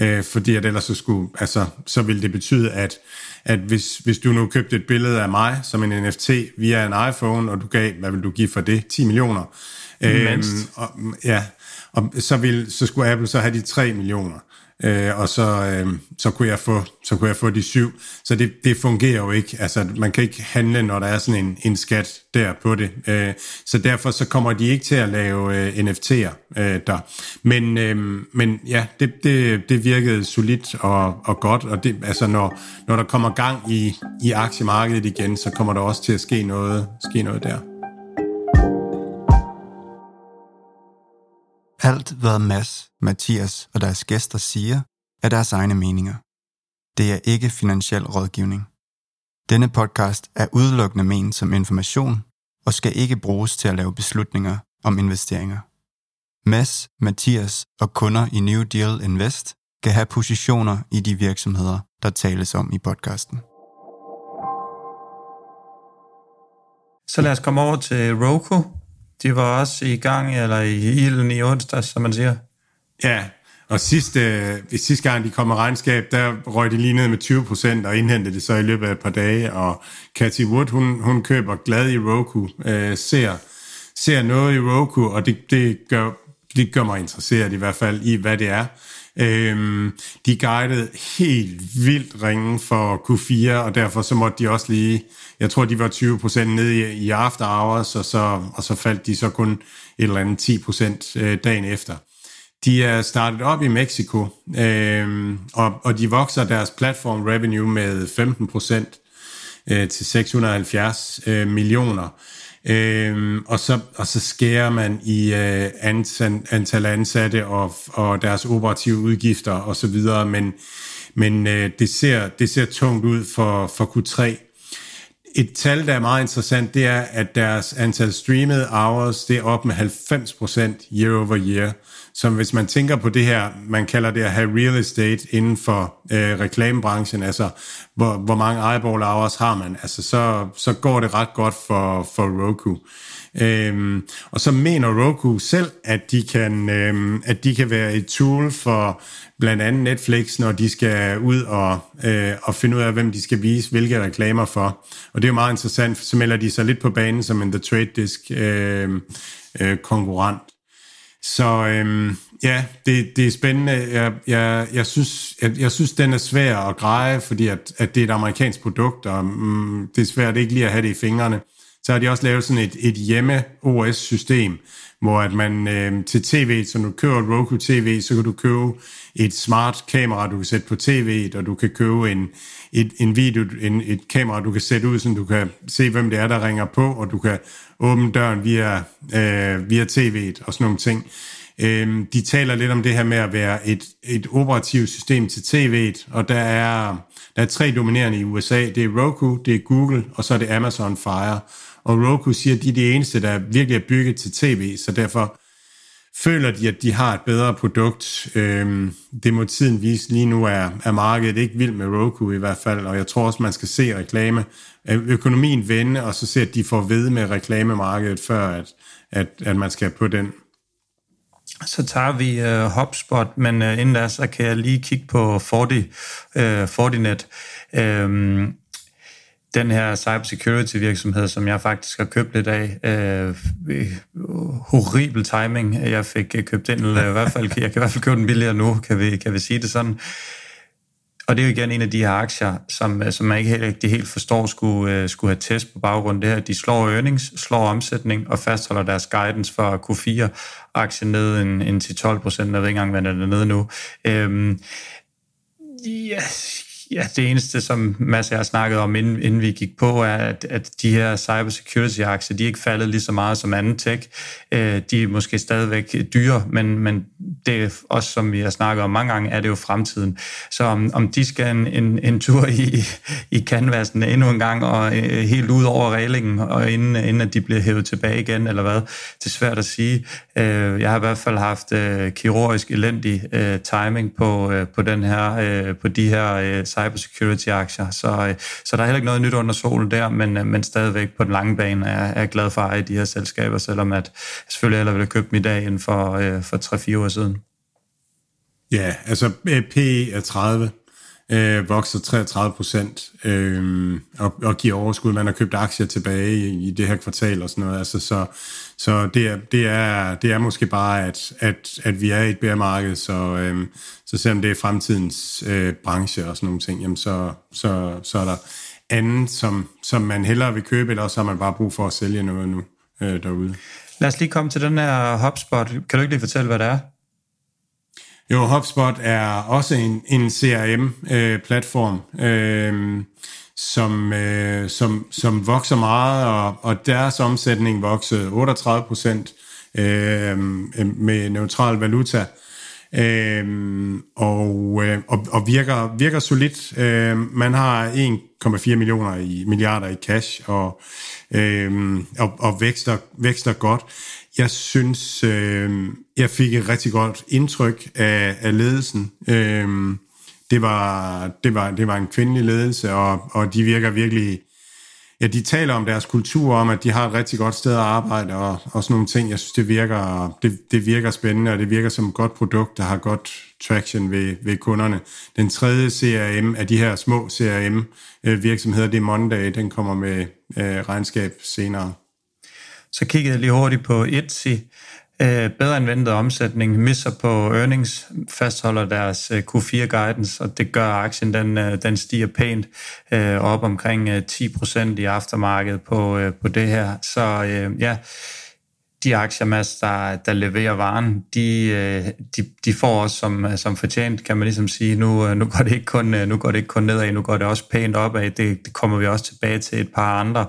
Øh, fordi at ellers så, skulle, altså, så ville det betyde, at, at hvis, hvis du nu købte et billede af mig som en NFT via en iPhone, og du gav, hvad vil du give for det? 10 millioner. Øhm, og, ja, og så, ville, så skulle Apple så have de 3 millioner øh, og så, øh, så, kunne jeg få, så kunne jeg få de 7. Så det, det fungerer jo ikke. Altså, man kan ikke handle, når der er sådan en, en skat der på det. Øh, så derfor så kommer de ikke til at lave øh, NFT'er øh, der. Men, øh, men ja, det, det, det virkede solidt og, og godt, og det, altså, når, når der kommer gang i, i aktiemarkedet igen, så kommer der også til at ske noget, ske noget der. Alt, hvad Mads, Mathias og deres gæster siger, er deres egne meninger. Det er ikke finansiel rådgivning. Denne podcast er udelukkende ment som information og skal ikke bruges til at lave beslutninger om investeringer. Mads, Mathias og kunder i New Deal Invest kan have positioner i de virksomheder, der tales om i podcasten. Så lad os komme over til Roku, de var også i gang, eller i ilden i onsdag, som man siger. Ja, og sidste, øh, sidste gang de kom med regnskab, der røg de lige ned med 20 procent og indhentede det så i løbet af et par dage. Og Cathy Wood, hun, hun køber glad i Roku, øh, ser, ser noget i Roku, og det, det, gør, det gør mig interesseret i hvert fald i, hvad det er. Øhm, de guidede helt vildt ringen for Q4, og derfor så måtte de også lige, jeg tror de var 20% nede i, i after hours, og så, og så faldt de så kun et eller andet 10% øh, dagen efter. De er startet op i Mexico, øhm, og, og de vokser deres platform revenue med 15% øh, til 670 øh, millioner. Øhm, og, så, og så skærer man i øh, antal, antal ansatte og, og deres operative udgifter og så videre, men, men øh, det, ser, det ser tungt ud for, for Q3. Et tal, der er meget interessant, det er, at deres antal streamede hours, det er op med 90% year over year. Så hvis man tænker på det her, man kalder det at have real estate inden for øh, reklamebranchen, altså hvor, hvor mange eyeball hours har man, altså så, så går det ret godt for, for Roku. Øhm, og så mener Roku selv, at de, kan, øhm, at de kan være et tool for blandt andet Netflix, når de skal ud og, øh, og finde ud af, hvem de skal vise hvilke reklamer for. Og det er meget interessant, så melder de sig lidt på banen som en The Trade Disk øh, øh, konkurrent. Så øh, ja, det, det er spændende. Jeg, jeg, jeg, synes, jeg, jeg synes, den er svær at greje, fordi at, at det er et amerikansk produkt, og mm, det er svært ikke lige at have det i fingrene. Så har de også lavet sådan et, et hjemme-OS-system, hvor at man øh, til tv, så når du køber Roku TV, så kan du købe et smart kamera, du kan sætte på tv'et, og du kan købe en, et, en video, en, et kamera, du kan sætte ud, så du kan se, hvem det er, der ringer på, og du kan åbne døren via, øh, via tv'et og sådan nogle ting. Øh, de taler lidt om det her med at være et, et operativt system til tv'et, og der er, der er tre dominerende i USA. Det er Roku, det er Google, og så er det Amazon Fire. Og Roku siger, at de er de eneste, der virkelig er bygget til tv, så derfor føler de, at de har et bedre produkt. Øhm, det må tiden vise. Lige nu er, er markedet ikke vild med Roku i hvert fald, og jeg tror også, man skal se reklame, øh, økonomien vende, og så se, at de får ved med reklamemarkedet, før at, at, at man skal på den. Så tager vi uh, HubSpot, men uh, inden da, så kan jeg lige kigge på Forti, uh, Fortinet. Um, den her cybersecurity virksomhed, som jeg faktisk har købt lidt af, øh, horribel timing. Jeg fik øh, købt den, eller øh, i hvert fald, jeg kan i hvert fald købe den billigere nu, kan vi, kan vi sige det sådan. Og det er jo igen en af de her aktier, som, øh, som man ikke helt, rigtig helt forstår skulle, skulle have test på baggrund af det her. De slår earnings, slår omsætning og fastholder deres guidance for Q4 aktien ned en, en 10-12 procent. Jeg ved ikke engang, hvad den er nede nu. Øhm, yes, Ja, det eneste, som Mads og jeg snakkede om, inden, inden vi gik på, er, at, at de her cybersecurity-aktier, de er ikke faldet lige så meget som anden tech. Øh, de er måske stadigvæk dyre, men, men det er også, som vi har snakket om mange gange, er det jo fremtiden. Så om, om de skal en, en, en tur i, i canvasen endnu en gang, og øh, helt ud over reglingen, og inden, inden at de bliver hævet tilbage igen, eller hvad, det er svært at sige. Øh, jeg har i hvert fald haft øh, kirurgisk elendig øh, timing på, øh, på, den her, på de her cybersecurity-aktier. Så, øh, så der er heller ikke noget nyt under solen der, men, øh, men stadigvæk på den lange bane er, er jeg glad for at eje de her selskaber, selvom at jeg selvfølgelig heller ville have købt dem i dag end for, øh, for 3-4 år siden. Ja, altså P er 30, øh, vokser 33 procent øh, og, og giver overskud. Man har købt aktier tilbage i, i det her kvartal og sådan noget. Altså, så så det er, det er, det er måske bare, at, at, at vi er i et bæremarked, så, øh, så selvom det er fremtidens øh, branche og sådan nogle ting, jamen så, så, så er der andet, som, som man hellere vil købe, eller så har man bare brug for at sælge noget nu øh, derude. Lad os lige komme til den her HubSpot. Kan du ikke lige fortælle, hvad det er? Jo, HubSpot er også en, en CRM-platform, øh, øh, som, øh, som, som vokser meget, og, og deres omsætning voksede 38 procent øh, med neutral valuta. Øh, og, øh, og, og virker, virker solidt. Øh, man har 1,4 millioner i milliarder i cash og, øh, og, og vækster, vækster godt. Jeg synes, øh, jeg fik et rigtig godt indtryk af, af ledelsen. Øh, det var, det var, det var en kvindelig ledelse, og, og de virker virkelig... Ja, de taler om deres kultur, om at de har et rigtig godt sted at arbejde, og, og sådan nogle ting. Jeg synes, det virker, det, det virker spændende, og det virker som et godt produkt, der har godt traction ved, ved kunderne. Den tredje CRM af de her små CRM-virksomheder, øh, det er Monday, den kommer med øh, regnskab senere. Så kiggede jeg lige hurtigt på Etsy, Øh, bedre end ventet omsætning, misser på earnings, fastholder deres øh, Q4-guidance, og det gør aktien, den, øh, den stiger pænt øh, op omkring øh, 10% i aftermarkedet på, øh, på det her. Så ja, de aktier, der, der leverer varen, de, øh, de, de får også som, øh, som fortjent, kan man ligesom sige, nu, øh, nu, går det ikke kun, nu går det ikke kun nedad, nu går det også pænt opad. Det, det kommer vi også tilbage til et par andre,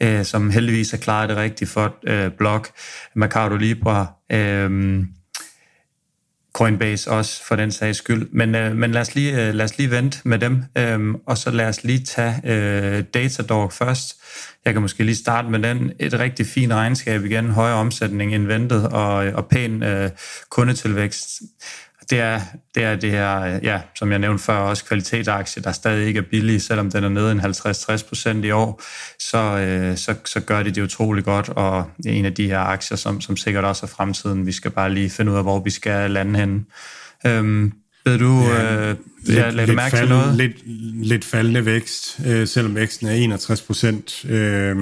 øh, som heldigvis har klaret det rigtig for Øh, blok, Mercado Libre, øh, Coinbase også for den sags skyld. Men, øh, men lad, os lige, øh, lad os lige vente med dem, øh, og så lad os lige tage øh, Datadog først. Jeg kan måske lige starte med den. Et rigtig fint regnskab igen, højere omsætning end ventet, og, øh, og pæn øh, kundetilvækst det er, det er det her, ja, som jeg nævnte før, også kvalitetsaktie, der stadig ikke er billig, selvom den er nede en 50-60 procent i år, så, øh, så, så gør de det utrolig godt, og en af de her aktier, som, som sikkert også er fremtiden. Vi skal bare lige finde ud af, hvor vi skal lande henne. Øhm, ved du, ja, øh, lidt, lad du mærke fald, til noget? Lidt, lidt faldende vækst, øh, selvom væksten er 61 procent, øh,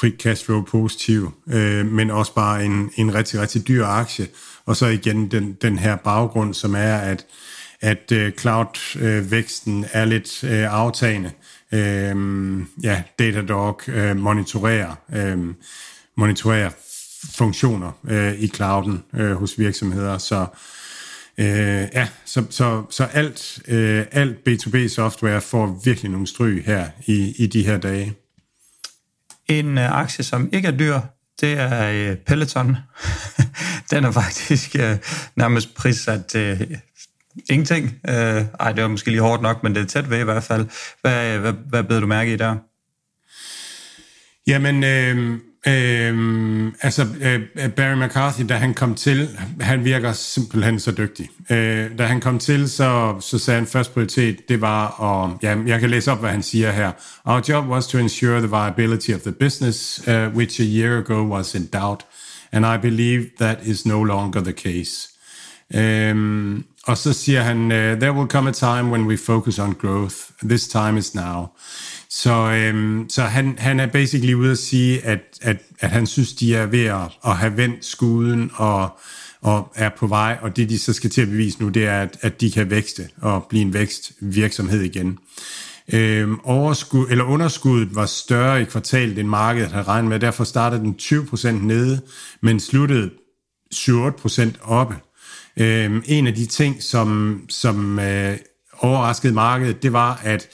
fri cash flow positiv, øh, men også bare en, en rigtig, rigtig dyr aktie. Og så igen den, den her baggrund, som er, at, at øh, cloud-væksten uh, er lidt øh, aftagende. Uh, ja, Datadog øh, monitorerer, øh, monitorerer funktioner øh, i clouden øh, hos virksomheder, så Øh, ja, så, så, så alt, øh, alt B2B software får virkelig nogle stryg her i, i de her dage. En øh, aktie, som ikke er dyr, det er øh, Peloton. den er faktisk øh, nærmest prissat til øh, ingenting. Øh, ej, det var måske lige hårdt nok, men det er tæt ved i hvert fald. Hvad, hvad, hvad beder du mærke i der? Jamen, øh, øh, altså, øh, Barry McCarthy, da han kom til, han virker simpelthen så dygtig. Øh, da han kom til, så, så sagde han først prioritet, det var at, ja, jeg kan læse op, hvad han siger her. Our job was to ensure the viability of the business, uh, which a year ago was in doubt, and I believe that is no longer the case. Øhm, og så siger han, uh, there will come a time when we focus on growth. This time is now. Så, øhm, så han, han er basically ude at sige, at, at, at han synes, de er ved at, at have vendt skuden og, og er på vej, og det de så skal til at bevise nu, det er, at, at de kan vækste og blive en vækstvirksomhed igen. Øhm, overskud, eller underskuddet var større i kvartalet, end markedet havde regnet med, derfor startede den 20% nede, men sluttede 7-8% oppe. Øhm, en af de ting, som, som øh, overraskede markedet, det var, at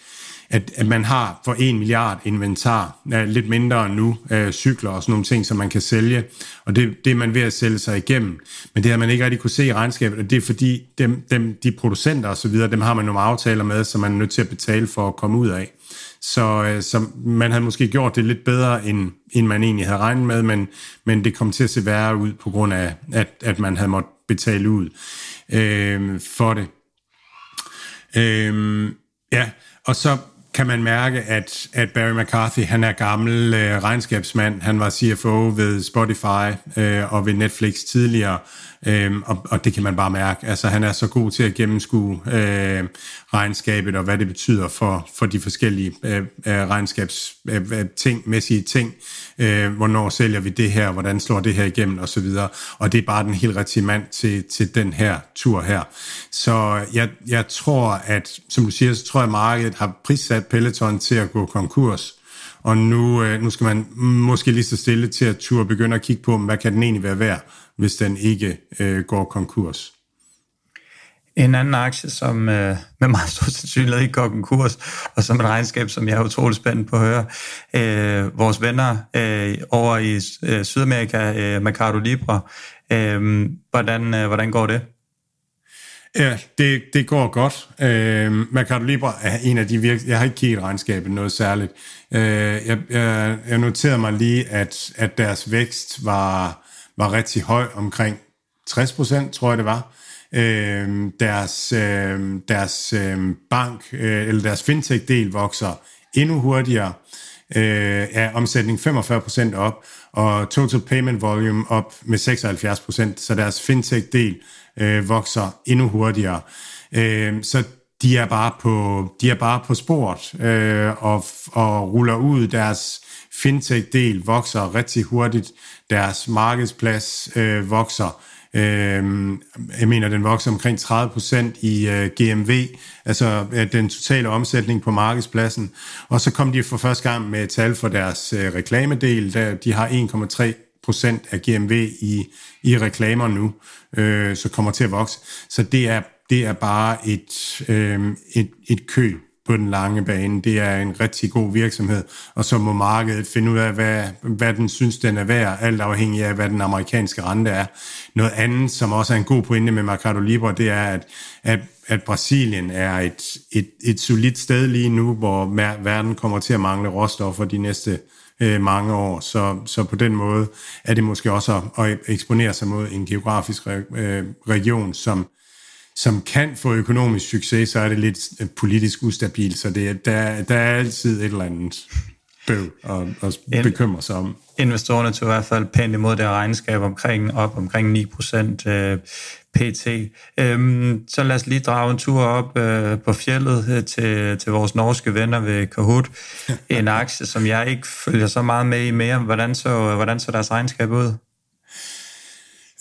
at, at man har for 1 milliard inventar, lidt mindre end nu, øh, cykler og sådan nogle ting, som man kan sælge, og det, det er man ved at sælge sig igennem. Men det har man ikke rigtig kunne se i regnskabet, og det er fordi dem, dem, de producenter osv., dem har man nogle aftaler med, som man er nødt til at betale for at komme ud af. Så, øh, så man havde måske gjort det lidt bedre, end, end man egentlig havde regnet med, men, men det kom til at se værre ud på grund af, at, at man havde måttet betale ud øh, for det. Øh, ja, og så kan man mærke, at, at Barry McCarthy, han er gammel øh, regnskabsmand. Han var CFO ved Spotify øh, og ved Netflix tidligere, Øhm, og, og det kan man bare mærke. Altså, han er så god til at gennemskue øh, regnskabet og hvad det betyder for, for de forskellige øh, øh regnskabs øh, ting, mæssige ting. Øh, hvornår sælger vi det her? Hvordan slår det her igennem? Og så videre. Og det er bare den helt rigtige mand til, til den her tur her. Så jeg, jeg tror, at som du siger, så tror jeg, at markedet har prissat Peloton til at gå konkurs. Og nu, øh, nu skal man måske lige så stille til at tur begynde at kigge på, hvad kan den egentlig være værd, hvis den ikke øh, går konkurs. En anden aktie, som øh, med meget stor sandsynlighed ikke går konkurs, og som et regnskab, som jeg er utrolig spændt på at høre. Øh, vores venner øh, over i øh, Sydamerika, øh, Mercado Libre, øh, hvordan, øh, hvordan går det? Ja, det, det går godt. Øh, Mercado Libre er en af de virksomheder, jeg har ikke kigget regnskabet noget særligt. Øh, jeg, jeg, jeg noterede mig lige, at, at deres vækst var, var rigtig høj, omkring 60 procent, tror jeg det var. Øh, deres øh, deres øh, bank, øh, eller deres fintech-del vokser endnu hurtigere. Øh, er omsætning 45% op, og total payment volume op med 76%, så deres fintech-del øh, vokser endnu hurtigere. Øh, så de er bare på, de er bare på sport øh, og, og ruller ud. Deres fintech-del vokser rigtig hurtigt. Deres markedsplads øh, vokser. Øh, jeg mener, den vokser omkring 30% i øh, GMV, altså øh, den totale omsætning på markedspladsen. Og så kom de for første gang med tal for deres øh, reklamedel. Der, de har 1,3 procent af GMV i, i reklamer nu, øh, så kommer til at vokse. Så det er, det er bare et, øh, et, et køb på den lange bane. Det er en rigtig god virksomhed, og så må markedet finde ud af, hvad, hvad den synes, den er værd, alt afhængig af, hvad den amerikanske rente er. Noget andet, som også er en god pointe med Mercado Libre, det er, at, at, at Brasilien er et, et, et solidt sted lige nu, hvor verden kommer til at mangle råstoffer de næste øh, mange år. Så, så på den måde er det måske også at, at eksponere sig mod en geografisk re, øh, region, som som kan få økonomisk succes, så er det lidt øh, politisk ustabilt, så det, der, der er altid et eller andet bøv at, at bekymre sig om. Investorerne tog i hvert fald pænt imod det regnskab omkring op omkring 9 procent øh, PT. Øhm, så lad os lige drage en tur op øh, på fjellet øh, til, til vores norske venner ved Kahoot. En aktie, som jeg ikke følger så meget med i mere. Hvordan så, hvordan så deres regnskab ud?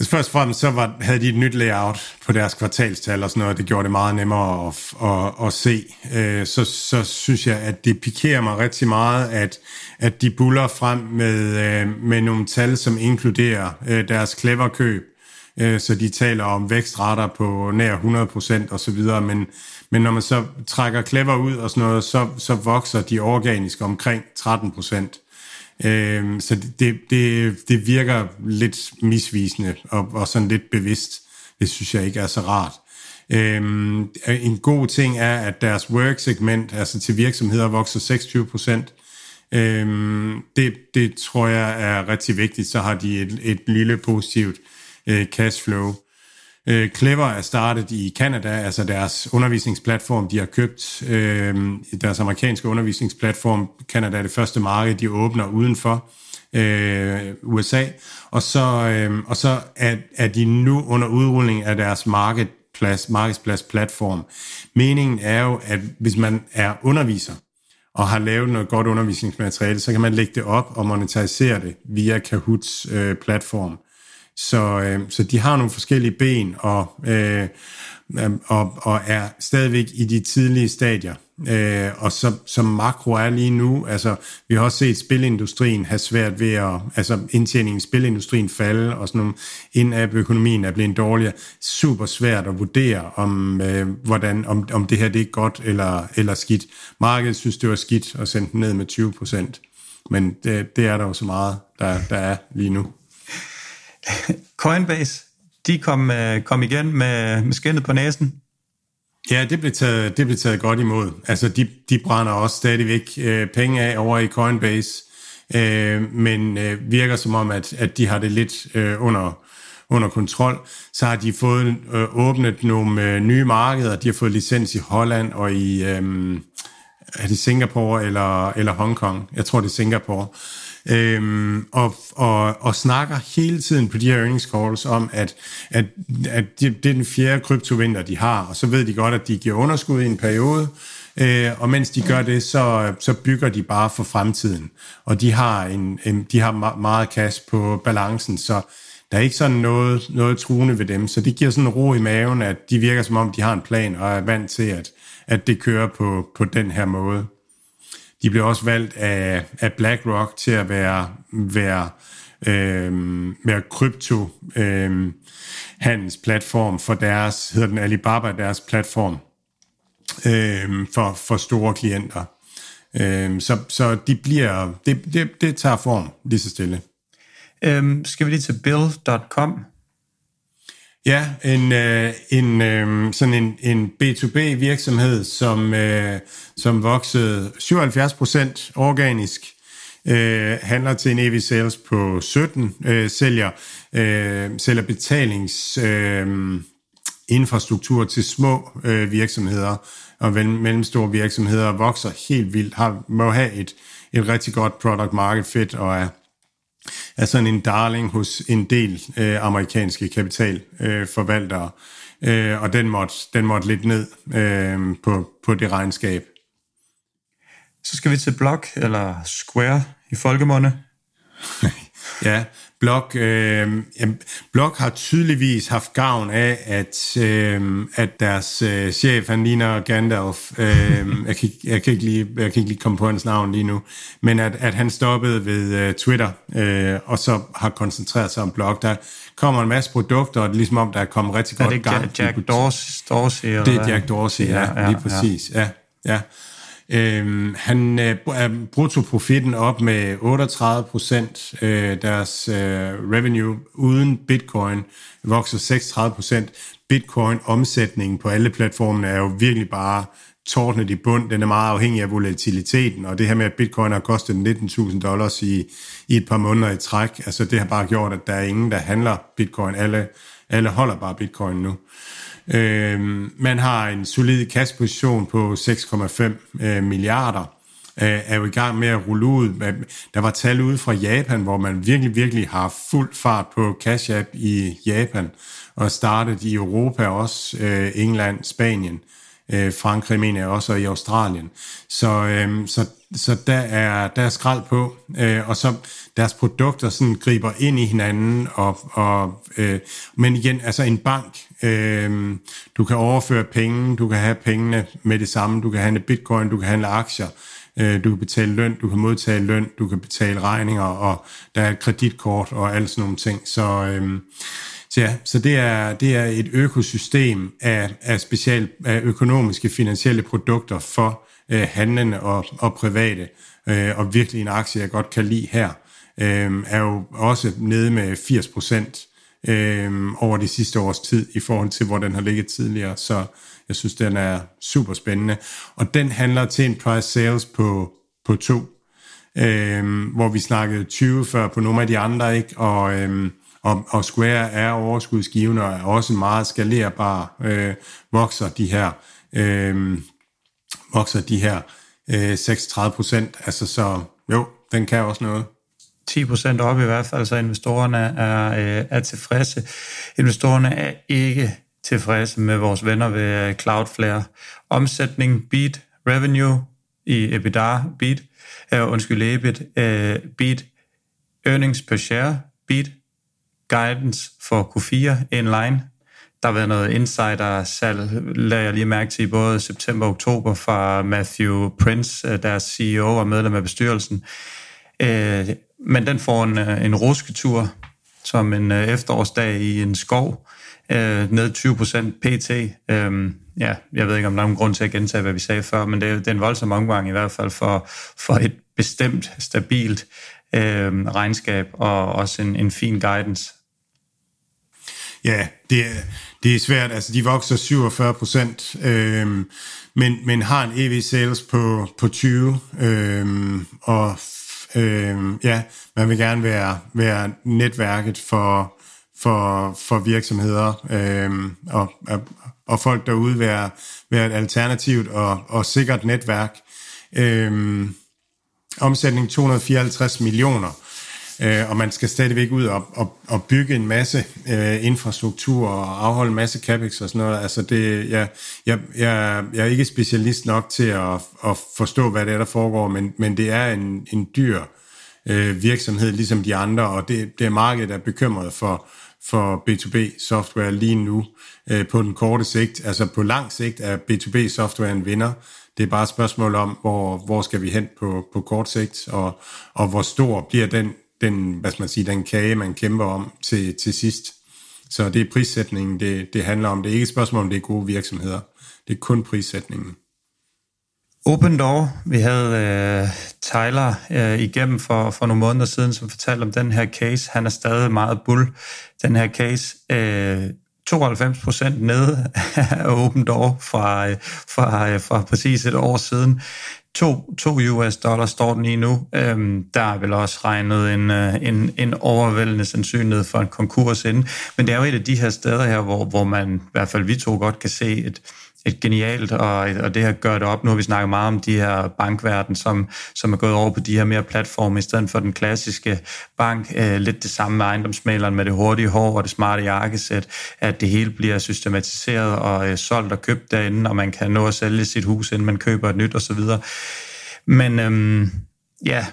Først og fremmest så var, havde de et nyt layout på deres kvartalstal og sådan noget, det gjorde det meget nemmere at, at, at se. Øh, så, så synes jeg, at det pikerer mig rigtig meget, at, at de buller frem med, øh, med nogle tal, som inkluderer øh, deres clever køb. Så de taler om vækstrater på nær 100% og så videre, men, men når man så trækker clever ud og sådan noget, så, så vokser de organisk omkring 13%. Øh, så det, det, det virker lidt misvisende og, og sådan lidt bevidst. Det synes jeg ikke er så rart. Øh, en god ting er, at deres work-segment, altså til virksomheder, vokser 26 procent. Øhm, det, det tror jeg er rigtig vigtigt. Så har de et, et lille positivt øh, cashflow. Øh, Clever er startet i Canada, altså deres undervisningsplatform, de har købt. Øh, deres amerikanske undervisningsplatform, Canada er det første marked, de åbner udenfor øh, USA. Og så, øh, og så er, er de nu under udrulling af deres marketplads, markedsplads platform. Meningen er jo, at hvis man er underviser, og har lavet noget godt undervisningsmateriale, så kan man lægge det op og monetisere det via Kahoots øh, platform. Så, øh, så de har nogle forskellige ben og, øh, øh, og, og er stadigvæk i de tidlige stadier. Øh, og så, som makro er lige nu, altså vi har også set spilindustrien have svært ved at, altså indtjeningen i spilindustrien falde, og sådan nogle in-app økonomien er blevet dårligere. Super svært at vurdere, om, øh, hvordan, om, om det her det er godt eller, eller skidt. Markedet synes, det var skidt at sende den ned med 20 procent. Men det, det er der jo så meget, der, der er lige nu. Coinbase, de kom, øh, kom igen med, med skinnet på næsen. Ja, det blev taget, det blev taget godt imod. Altså, de, de brænder også stadigvæk øh, penge af over i Coinbase, øh, men øh, virker som om, at, at de har det lidt øh, under, under kontrol. Så har de fået øh, åbnet nogle øh, nye markeder. De har fået licens i Holland og i øh, er det Singapore eller, eller Hongkong. Jeg tror, det er Singapore øhm, og, og, og snakker hele tiden på de her earnings calls om, at, at, at det, det er den fjerde kryptovinter, de har, og så ved de godt, at de giver underskud i en periode, øh, og mens de gør det, så, så bygger de bare for fremtiden, og de har, en, en, de har meget cash på balancen, så der er ikke sådan noget, noget truende ved dem, så det giver sådan en ro i maven, at de virker som om, de har en plan og er vant til, at, at det kører på, på den her måde. De blev også valgt af, af BlackRock til at være, være, øh, være krypto øh, handelsplatform for deres, hedder den Alibaba, deres platform øh, for, for store klienter. Øh, så, så de bliver, det, det, det tager form lige så stille. Øhm, skal vi lige til bill.com? Ja, en, øh, en øh, sådan en, en B2B virksomhed, som, øh, som voksede 77% organisk, øh, handler til en EV sales på 17, øh, sælger, øh, sælger betalings øh, infrastruktur til små øh, virksomheder. Og mellemstore virksomheder, vokser helt vildt, har, må have et, et rigtig godt product market fit og er er sådan en darling hos en del øh, amerikanske kapitalforvaltere, øh, øh, og den måtte, den måtte lidt ned øh, på, på det regnskab. Så skal vi til Block, eller Square i folkemunde. ja, Blok, øh, Blok har tydeligvis haft gavn af, at, øh, at deres øh, chef, han ligner Gandalf, øh, jeg, kan, jeg, kan ikke lige, jeg kan ikke lige komme på hans navn lige nu, men at, at han stoppede ved øh, Twitter, øh, og så har koncentreret sig om Blok. Der kommer en masse produkter, og det er ligesom om, der er kommet rigtig godt gang. Er det Jack Dorsey? Dorsey eller det er Jack Dorsey, ja, ja, ja lige præcis. Ja, ja. Øh, han øh, er øh, bruttoprofitten op med 38 procent. Øh, deres øh, revenue uden bitcoin vokser 36 procent. Bitcoin-omsætningen på alle platformene er jo virkelig bare tårnet i bund. Den er meget afhængig af volatiliteten, og det her med, at bitcoin har kostet 19.000 dollars i, i et par måneder i træk, altså det har bare gjort, at der er ingen, der handler bitcoin. Alle, alle holder bare bitcoin nu. Øh, man har en solid kasseposition på 6,5 øh, milliarder, øh, er jo i gang med at rulle ud. Der var tal ude fra Japan, hvor man virkelig, virkelig har fuld fart på Cash App i Japan, og startet i Europa også, øh, England, Spanien, øh, Frankrig mener jeg også, og i Australien. Så, øh, så, så der, er, der er skrald på, øh, og så deres produkter sådan griber ind i hinanden, og, og, øh, men igen, altså en bank, øh, du kan overføre penge, du kan have pengene med det samme, du kan handle bitcoin, du kan handle aktier, øh, du kan betale løn, du kan modtage løn, du kan betale regninger, og der er et kreditkort og alle sådan nogle ting. Så, øh, så ja, så det er, det er et økosystem af, af special af økonomiske finansielle produkter for øh, handlende og, og private, øh, og virkelig en aktie, jeg godt kan lide her, øh, er jo også nede med 80 procent øh, over de sidste års tid i forhold til, hvor den har ligget tidligere. Så jeg synes, den er super spændende. Og den handler til en price sales på, på to. øh, hvor vi snakkede 20 før på nogle af de andre, ikke? Og, øh, og, og Square er overskudsgivende og er også meget skalerbar, øh, vokser de her, øh, vokser de her øh, 36 procent, altså så jo, den kan også noget. 10 procent op i hvert fald, så investorerne er, øh, er tilfredse. Investorerne er ikke tilfredse med vores venner ved øh, Cloudflare. Omsætning, beat, revenue i EBITDA, beat, øh, undskyld, EBIT, øh, beat, earnings per share, beat, guidance for Q4 inline. Der har været noget insider-salg, lader jeg lige mærke til i både september og oktober fra Matthew Prince, øh, deres CEO og medlem af bestyrelsen. Uh, men den får en, øh, en rusketur som en efterårsdag i en skov, øh, ned 20 procent pt. Øh, ja, jeg ved ikke, om der er nogen grund til at gentage, hvad vi sagde før, men det, det er en voldsom omgang i hvert fald for, for et bestemt, stabilt øh, regnskab og også en, en fin guidance. Ja, det er, det er svært. Altså, de vokser 47 procent, øh, men, men har en EV sales på, på 20, øh, og øh, ja, man vil gerne være, være netværket for, for, for virksomheder øh, og, og folk derude være, være et alternativt og, og sikkert netværk. Øh, omsætning 254 millioner, øh, og man skal stadigvæk ud og, og, og bygge en masse øh, infrastruktur og afholde en masse capex og sådan noget. Altså det, jeg, jeg, jeg, jeg er ikke specialist nok til at, at forstå, hvad det er, der foregår, men, men det er en, en dyr øh, virksomhed, ligesom de andre, og det, det er markedet, der er bekymret for, for B2B-software lige nu øh, på den korte sigt. Altså på lang sigt er B2B-software en vinder. Det er bare et spørgsmål om, hvor, hvor skal vi hen på, på kort sigt, og, og hvor stor bliver den, den, hvad skal man sige, den kage, man kæmper om til, til sidst. Så det er prissætningen, det, det handler om. Det er ikke et spørgsmål om, det er gode virksomheder. Det er kun prissætningen. Open Door, vi havde øh, Tyler øh, igennem for, for nogle måneder siden, som fortalte om den her case. Han er stadig meget bull, den her case. Øh, 92 procent nede af Open Door fra, øh, fra, øh, fra præcis et år siden. 2, 2 US dollar står den i nu. Øhm, der er vel også regnet en, øh, en, en overvældende sandsynlighed for en konkurs inden. Men det er jo et af de her steder her, hvor, hvor man, i hvert fald vi to godt kan se et, et genialt, og, og det her gør det op. Nu har vi snakket meget om de her bankverden, som, som er gået over på de her mere platforme, i stedet for den klassiske bank. Øh, lidt det samme med ejendomsmaleren med det hurtige hår og det smarte jakkesæt, at det hele bliver systematiseret og øh, solgt og købt derinde, og man kan nå at sælge sit hus, inden man køber et nyt osv. Men øhm, ja,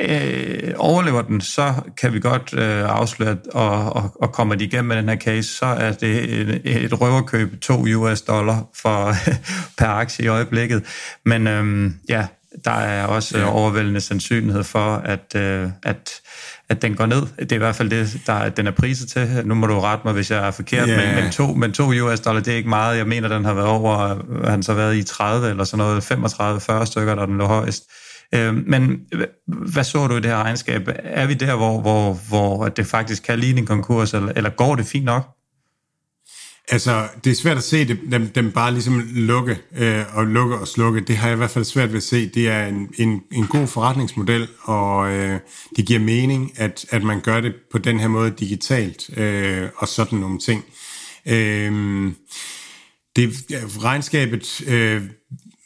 øh, overlever den, så kan vi godt øh, afsløre, og, og, og kommer de igennem med den her case, så er det et, et røverkøb 2 US dollar for, per aktie i øjeblikket. Men øh, ja, der er også ja. overvældende sandsynlighed for, at, øh, at, at den går ned. Det er i hvert fald det, der, den er priset til. Nu må du rette mig, hvis jeg er forkert, yeah. men, men, to, men to US dollar, det er ikke meget. Jeg mener, den har været over, han så været i 30 eller sådan noget, 35-40 stykker, der den lå højst. Øh, Øh, men øh, hvad så du i det her regnskab? Er vi der, hvor, hvor, hvor det faktisk kan ligne en konkurs, eller, eller går det fint nok? Altså, det er svært at se det, dem, dem bare ligesom lukke øh, og lukke og slukke. Det har jeg i hvert fald svært ved at se. Det er en, en, en god forretningsmodel, og øh, det giver mening, at, at man gør det på den her måde digitalt øh, og sådan nogle ting. Øh, det, regnskabet øh,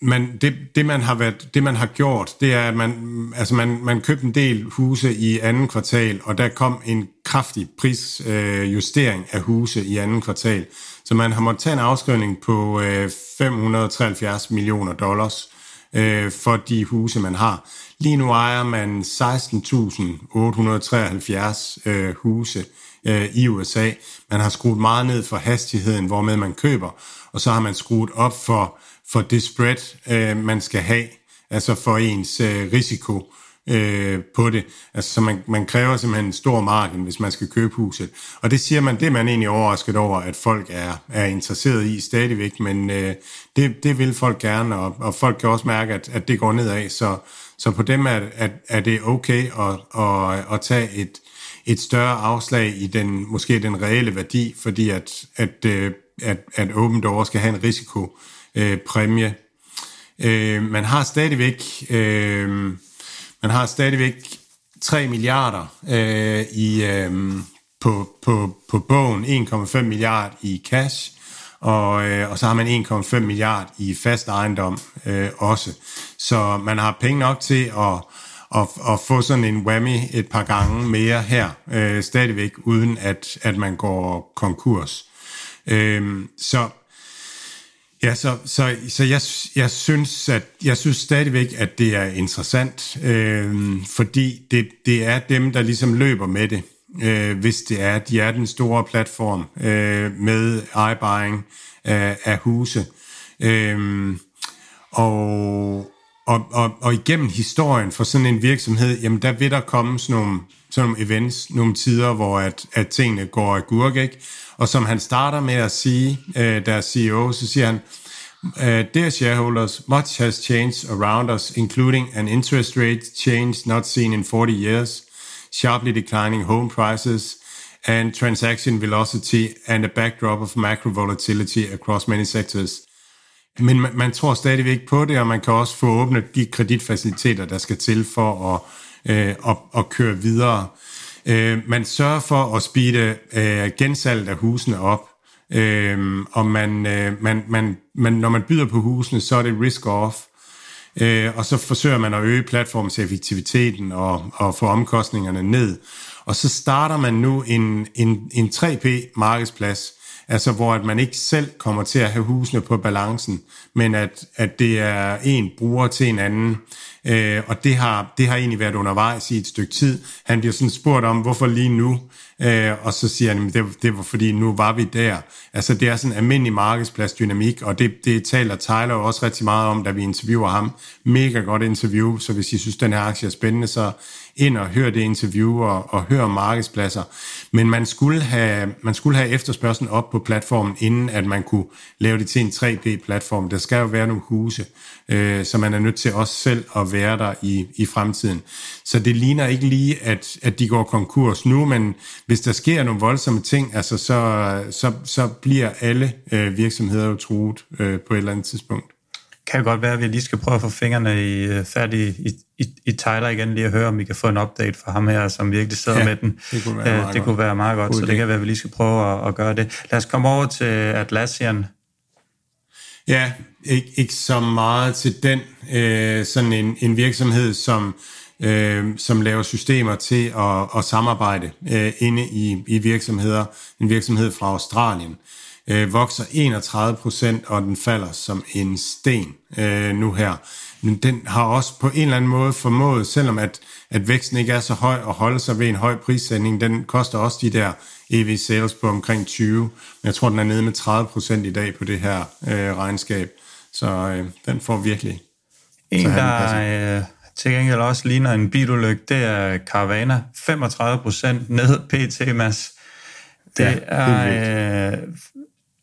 man, det, det, man har været, det man har gjort, det er, at man, altså man, man købte en del huse i anden kvartal, og der kom en kraftig prisjustering øh, af huse i anden kvartal. Så man har måttet tage en afskrivning på øh, 573 millioner dollars øh, for de huse, man har. Lige nu ejer man 16.873 øh, huse øh, i USA. Man har skruet meget ned for hastigheden, hvormed man køber, og så har man skruet op for for det spread, øh, man skal have, altså for ens øh, risiko øh, på det. Altså, så man, man kræver simpelthen en stor margin, hvis man skal købe huset. Og det siger man, det er man egentlig overrasket over, at folk er, er interesseret i stadigvæk, men øh, det, det vil folk gerne, og, og folk kan også mærke, at, at det går nedad, så, så på dem er, at, er det okay at, at, at tage et, et større afslag i den måske den reelle værdi, fordi at, at, øh, at, at Open Door skal have en risiko øh, Øh, præmie. Øh, man har stadigvæk, øh, man har stadigvæk 3 milliarder øh, i, øh, på, på, på bogen, 1,5 milliard i cash, og, øh, og så har man 1,5 milliard i fast ejendom øh, også. Så man har penge nok til at, at, at få sådan en whammy et par gange mere her, øh, stadigvæk, uden at, at man går konkurs. Øh, så Ja, så, så, så jeg, jeg, synes, at, jeg synes stadigvæk, at det er interessant, øh, fordi det, det er dem, der ligesom løber med det, øh, hvis det er, de er den store platform øh, med iBuying af, af huse. Øh, og, og, og, og igennem historien for sådan en virksomhed, jamen der vil der komme sådan nogle, sådan nogle events, nogle tider, hvor at, at tingene går af gurk, ikke? Og som han starter med at sige, øh, der CEO, så siger han, uh, Dear shareholders, much has changed around us, including an interest rate change not seen in 40 years, sharply declining home prices, and transaction velocity, and a backdrop of macro volatility across many sectors. Men man, man tror stadigvæk på det, og man kan også få åbnet de kreditfaciliteter, der skal til for at, øh, at, at køre videre. Øh, man sørger for at speede øh, gensalget af husene op, øh, og man, øh, man, man, man, når man byder på husene, så er det risk-off, øh, og så forsøger man at øge platformens effektiviteten og, og få omkostningerne ned. Og så starter man nu en, en, en 3P-markedsplads, altså hvor at man ikke selv kommer til at have husene på balancen, men at, at det er en bruger til en anden. Øh, og det har, det har egentlig været undervejs i et stykke tid. Han bliver sådan spurgt om, hvorfor lige nu? Øh, og så siger han, at det, det var fordi, nu var vi der. Altså det er sådan en almindelig markedspladsdynamik, og det, det taler Tyler også rigtig meget om, da vi interviewer ham. Mega godt interview, så hvis I synes, den her aktie er spændende, så ind og hør det interview og, og hør markedspladser. Men man skulle, have, man skulle have efterspørgselen op på platformen, inden at man kunne lave det til en 3D-platform. Der skal jo være nogle huse, øh, så man er nødt til også selv at være der i, i fremtiden. Så det ligner ikke lige, at, at de går konkurs nu, men hvis der sker nogle voldsomme ting, altså så, så, så bliver alle øh, virksomheder jo truet øh, på et eller andet tidspunkt kan godt være, at vi lige skal prøve at få fingrene i, øh, færdige i, i, i Tyler igen, lige at høre, om vi kan få en update fra ham her, som virkelig sidder ja, med den. Det kunne være, uh, meget, det kunne være meget godt, så det kan være, at vi lige skal prøve at, at gøre det. Lad os komme over til Atlassian. Ja, ikke, ikke så meget til den. Øh, sådan en, en virksomhed, som, øh, som laver systemer til at, at samarbejde øh, inde i, i virksomheder. En virksomhed fra Australien øh, vokser 31 procent, og den falder som en sten øh, nu her. Men den har også på en eller anden måde formået, selvom at, at væksten ikke er så høj, og holde sig ved en høj prissætning, den koster også de der EV sales på omkring 20. Men jeg tror, den er nede med 30 procent i dag på det her øh, regnskab. Så øh, den får virkelig... En, der øh, til gengæld også ligner en bilulykke, det er Caravana. 35 procent ned PT, Mads. Det ja, er... Det er øh,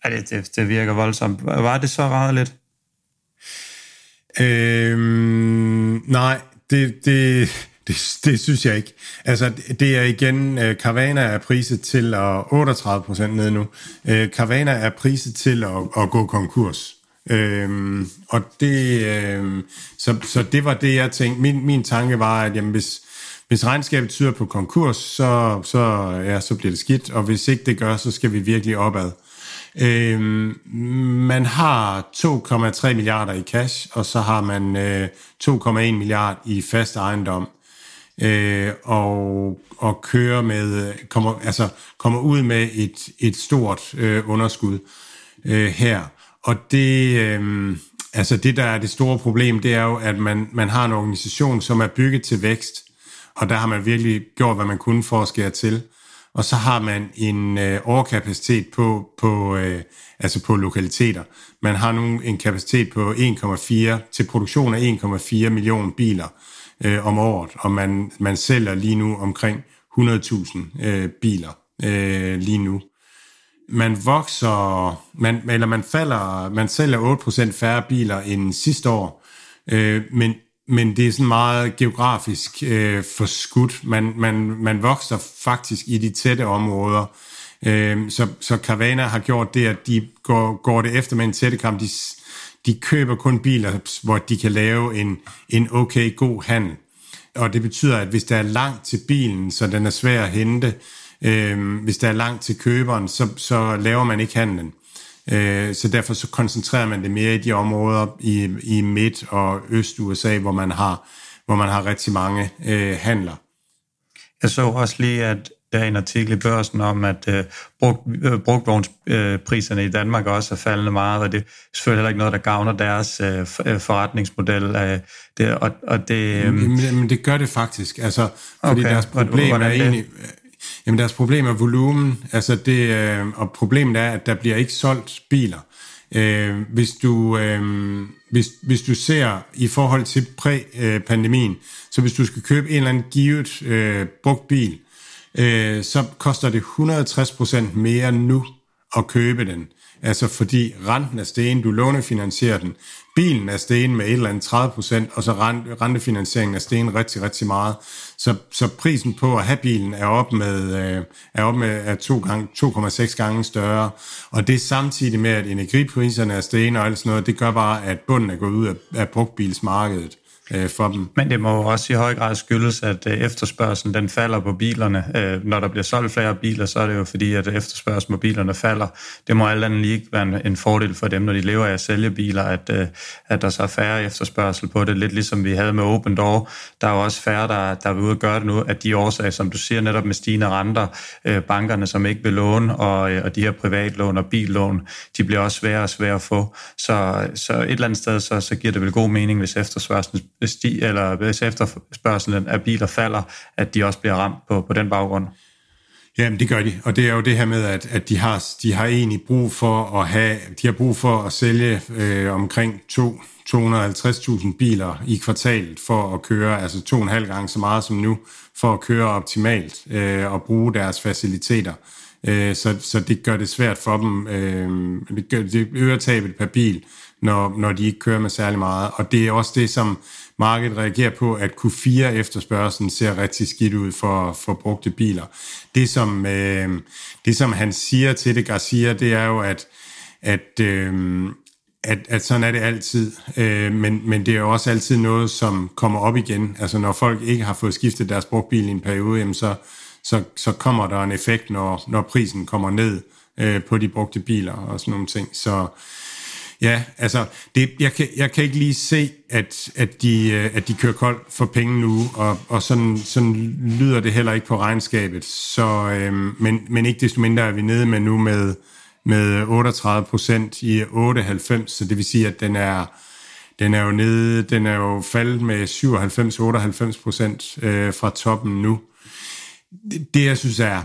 Ja, det, det, det virker voldsomt. Var det så ræddeligt? Øhm, nej, det, det, det, det synes jeg ikke. Altså, det er igen, øh, Carvana er priset til at 38 procent ned nu. Uh, Carvana er priset til at, at gå konkurs. Øhm, og det, øhm, så, så det var det, jeg tænkte. Min, min tanke var, at jamen, hvis, hvis regnskabet tyder på konkurs, så, så, ja, så bliver det skidt, og hvis ikke det gør, så skal vi virkelig opad. Øh, man har 2,3 milliarder i cash, og så har man øh, 2,1 milliard i fast ejendom. Øh, og, og kører med, kommer, altså, kommer ud med et, et stort øh, underskud øh, her. Og det, øh, altså det, der er det store problem, det er jo, at man, man har en organisation, som er bygget til vækst, og der har man virkelig gjort, hvad man kunne for at skære til og så har man en øh, overkapacitet på, på, øh, altså på lokaliteter. Man har nu en kapacitet på 1,4 til produktion af 1,4 millioner biler øh, om året, og man, man sælger lige nu omkring 100.000 øh, biler øh, lige nu. Man vokser, man, eller man falder, man sælger 8% færre biler end sidste år, øh, men men det er sådan meget geografisk øh, forskudt. Man, man, man vokser faktisk i de tætte områder. Øh, så, så Carvana har gjort det, at de går, går det efter med en tætte kamp. De, de køber kun biler, hvor de kan lave en, en okay god handel. og det betyder, at hvis der er langt til bilen, så den er svær at hente, øh, hvis der er langt til køberen, så, så laver man ikke handlen. Øh, så derfor så koncentrerer man det mere i de områder i, i Midt- og Øst-USA, hvor man har, hvor man har rigtig mange øh, handler. Jeg så også lige, at der er en artikel i børsen om, at øh, brugt, øh, brugtvognspriserne i Danmark også er faldende meget, og det er selvfølgelig heller ikke noget, der gavner deres øh, øh forretningsmodel. Øh, det, og, og det, øh, men, men det gør det faktisk, altså, fordi okay. deres problem Hvordan er egentlig... Jamen deres problem er volumen, altså det, øh, og problemet er, at der bliver ikke solgt biler. Øh, hvis, du, øh, hvis, hvis du ser i forhold til præ-pandemien, så hvis du skal købe en eller anden givet øh, brugt bil, øh, så koster det 160% mere nu at købe den. Altså fordi renten er stegen, du lånefinansierer den, bilen er stegen med et eller andet 30% og så rentefinansieringen er stegen rigtig, rigtig meget. Så, så prisen på at have bilen er op med, øh, er op med er 2,6 gange større. Og det er samtidig med, at energipriserne er stegen og alt sådan noget, det gør bare, at bunden er gået ud af, af brugtbilsmarkedet øh, for dem. Men det må jo også i høj grad skyldes, at øh, efterspørgselen den falder på bilerne. Øh, når der bliver solgt flere biler, så er det jo fordi, at efterspørgselen på bilerne falder. Det må alt andet lige ikke være en fordel for dem, når de lever af at sælge biler, at, øh, at der så er færre efterspørgsel på det. Lidt ligesom vi havde med Open Door. Der er jo også færre, der, der vil ud og gøre det nu, at de årsager, som du siger, netop med stigende renter, øh, bankerne, som ikke vil låne, og, øh, og de her privatlån og billån, de bliver også sværere og sværere at få. Så, så et eller andet sted, så, så giver det vel god mening, hvis efterspørgselen stig, eller hvis efterspørgselen af biler falder, at de også bliver ramt på, på den baggrund. Jamen, det gør de, og det er jo det her med, at, at de, har, de har egentlig brug for at have, de har brug for at sælge øh, omkring 2, 250.000 biler i kvartalet for at køre, altså to og en halv gange så meget som nu, for at køre optimalt øh, og bruge deres faciliteter. Øh, så, så det gør det svært for dem, øh, det, gør, det øger tabet per bil, når, når de ikke kører med særlig meget. Og det er også det, som markedet reagerer på, at Q4 efterspørgselen ser rigtig skidt ud for, for brugte biler. Det som, øh, det, som han siger til det, Garcia, det er jo, at, at, øh, at, at sådan er det altid, øh, men, men det er jo også altid noget, som kommer op igen. Altså når folk ikke har fået skiftet deres brugtbil i en periode, jamen så, så, så kommer der en effekt, når, når prisen kommer ned øh, på de brugte biler og sådan nogle ting. Så, Ja, altså, det, jeg, kan, jeg kan ikke lige se, at, at, de, øh, at de kører koldt for penge nu, og, og sådan, sådan lyder det heller ikke på regnskabet. Så, øhm, men, men ikke desto mindre er vi nede med nu med, med 38 procent i 98, så det vil sige, at den er, den er jo nede, den er jo faldet med 97-98 procent øh, fra toppen nu. Det, det, jeg synes er,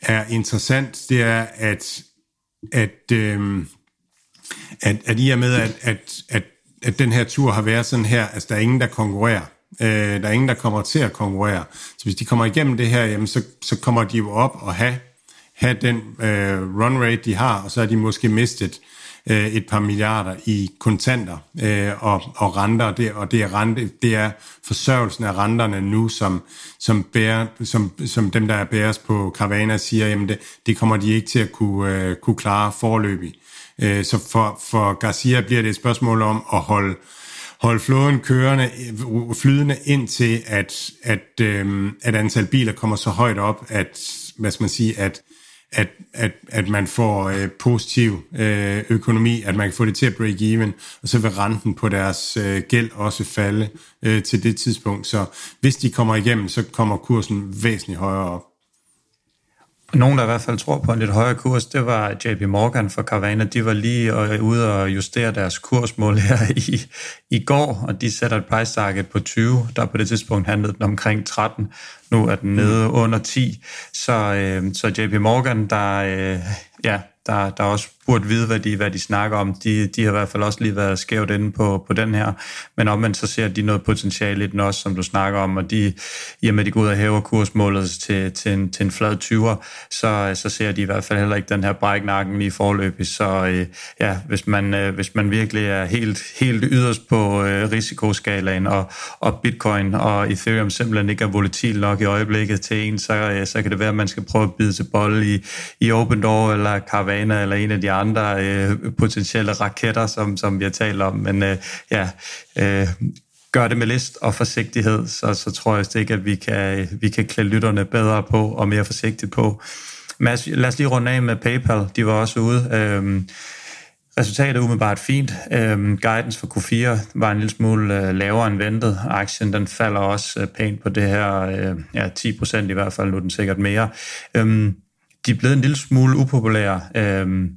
er interessant, det er, at, at øh, at, at i og med, at, at, at, at den her tur har været sådan her, altså der er ingen, der konkurrerer. Øh, der er ingen, der kommer til at konkurrere. Så hvis de kommer igennem det her, jamen, så, så kommer de jo op og have, have den øh, run rate, de har, og så er de måske mistet øh, et par milliarder i kontanter øh, og, og renter, det, og det er, rente, det er forsørgelsen af renterne nu, som, som, bærer, som, som dem, der er bæres på Caravana, siger, jamen det, det kommer de ikke til at kunne, øh, kunne klare forløbig. Øh, så for, for Garcia bliver det et spørgsmål om at holde, holde flåden kørende, flydende ind til, at, at, øh, at antal biler kommer så højt op, at, hvad skal man sige, at, at, at, at man får øh, positiv øh, økonomi, at man kan få det til at break even, og så vil renten på deres øh, gæld også falde øh, til det tidspunkt. Så hvis de kommer igennem, så kommer kursen væsentligt højere op. Nogen, der i hvert fald tror på en lidt højere kurs, det var JP Morgan for Carvana. De var lige øh, ude og justere deres kursmål her i, i går, og de sætter et price target på 20, der på det tidspunkt handlede den omkring 13. Nu er den nede mm. under 10. Så, øh, så JP Morgan, der, øh, ja, der, der også burde vide, hvad de, hvad de snakker om. De, de har i hvert fald også lige været skævt inde på, på den her. Men omvendt så ser de noget potentiale i den også, som du snakker om, og de, i og med, de går ud og hæver kursmålet til, til, en, til en flad 20'er, så, så ser de i hvert fald heller ikke den her bræknakken lige forløbig. Så øh, ja, hvis man, øh, hvis man virkelig er helt, helt yderst på øh, risikoskalaen, og, og bitcoin og ethereum simpelthen ikke er volatil nok i øjeblikket til en, så, øh, så kan det være, at man skal prøve at bide til bold i, i Open Door eller Carvana eller en af de andre øh, potentielle raketter, som, som vi har talt om. Men øh, ja, øh, gør det med list og forsigtighed, så, så tror jeg ikke, at vi kan, vi kan klæde lytterne bedre på og mere forsigtigt på. Mads, lad os lige runde af med PayPal. De var også ude. Øhm, resultatet er umiddelbart fint. Øhm, guidance for Q4 var en lille smule øh, lavere end ventet. Aktien den falder også øh, pænt på det her, øh, ja 10 procent i hvert fald, nu er den sikkert mere. Øhm, de er blevet en lille smule upopulære, øhm,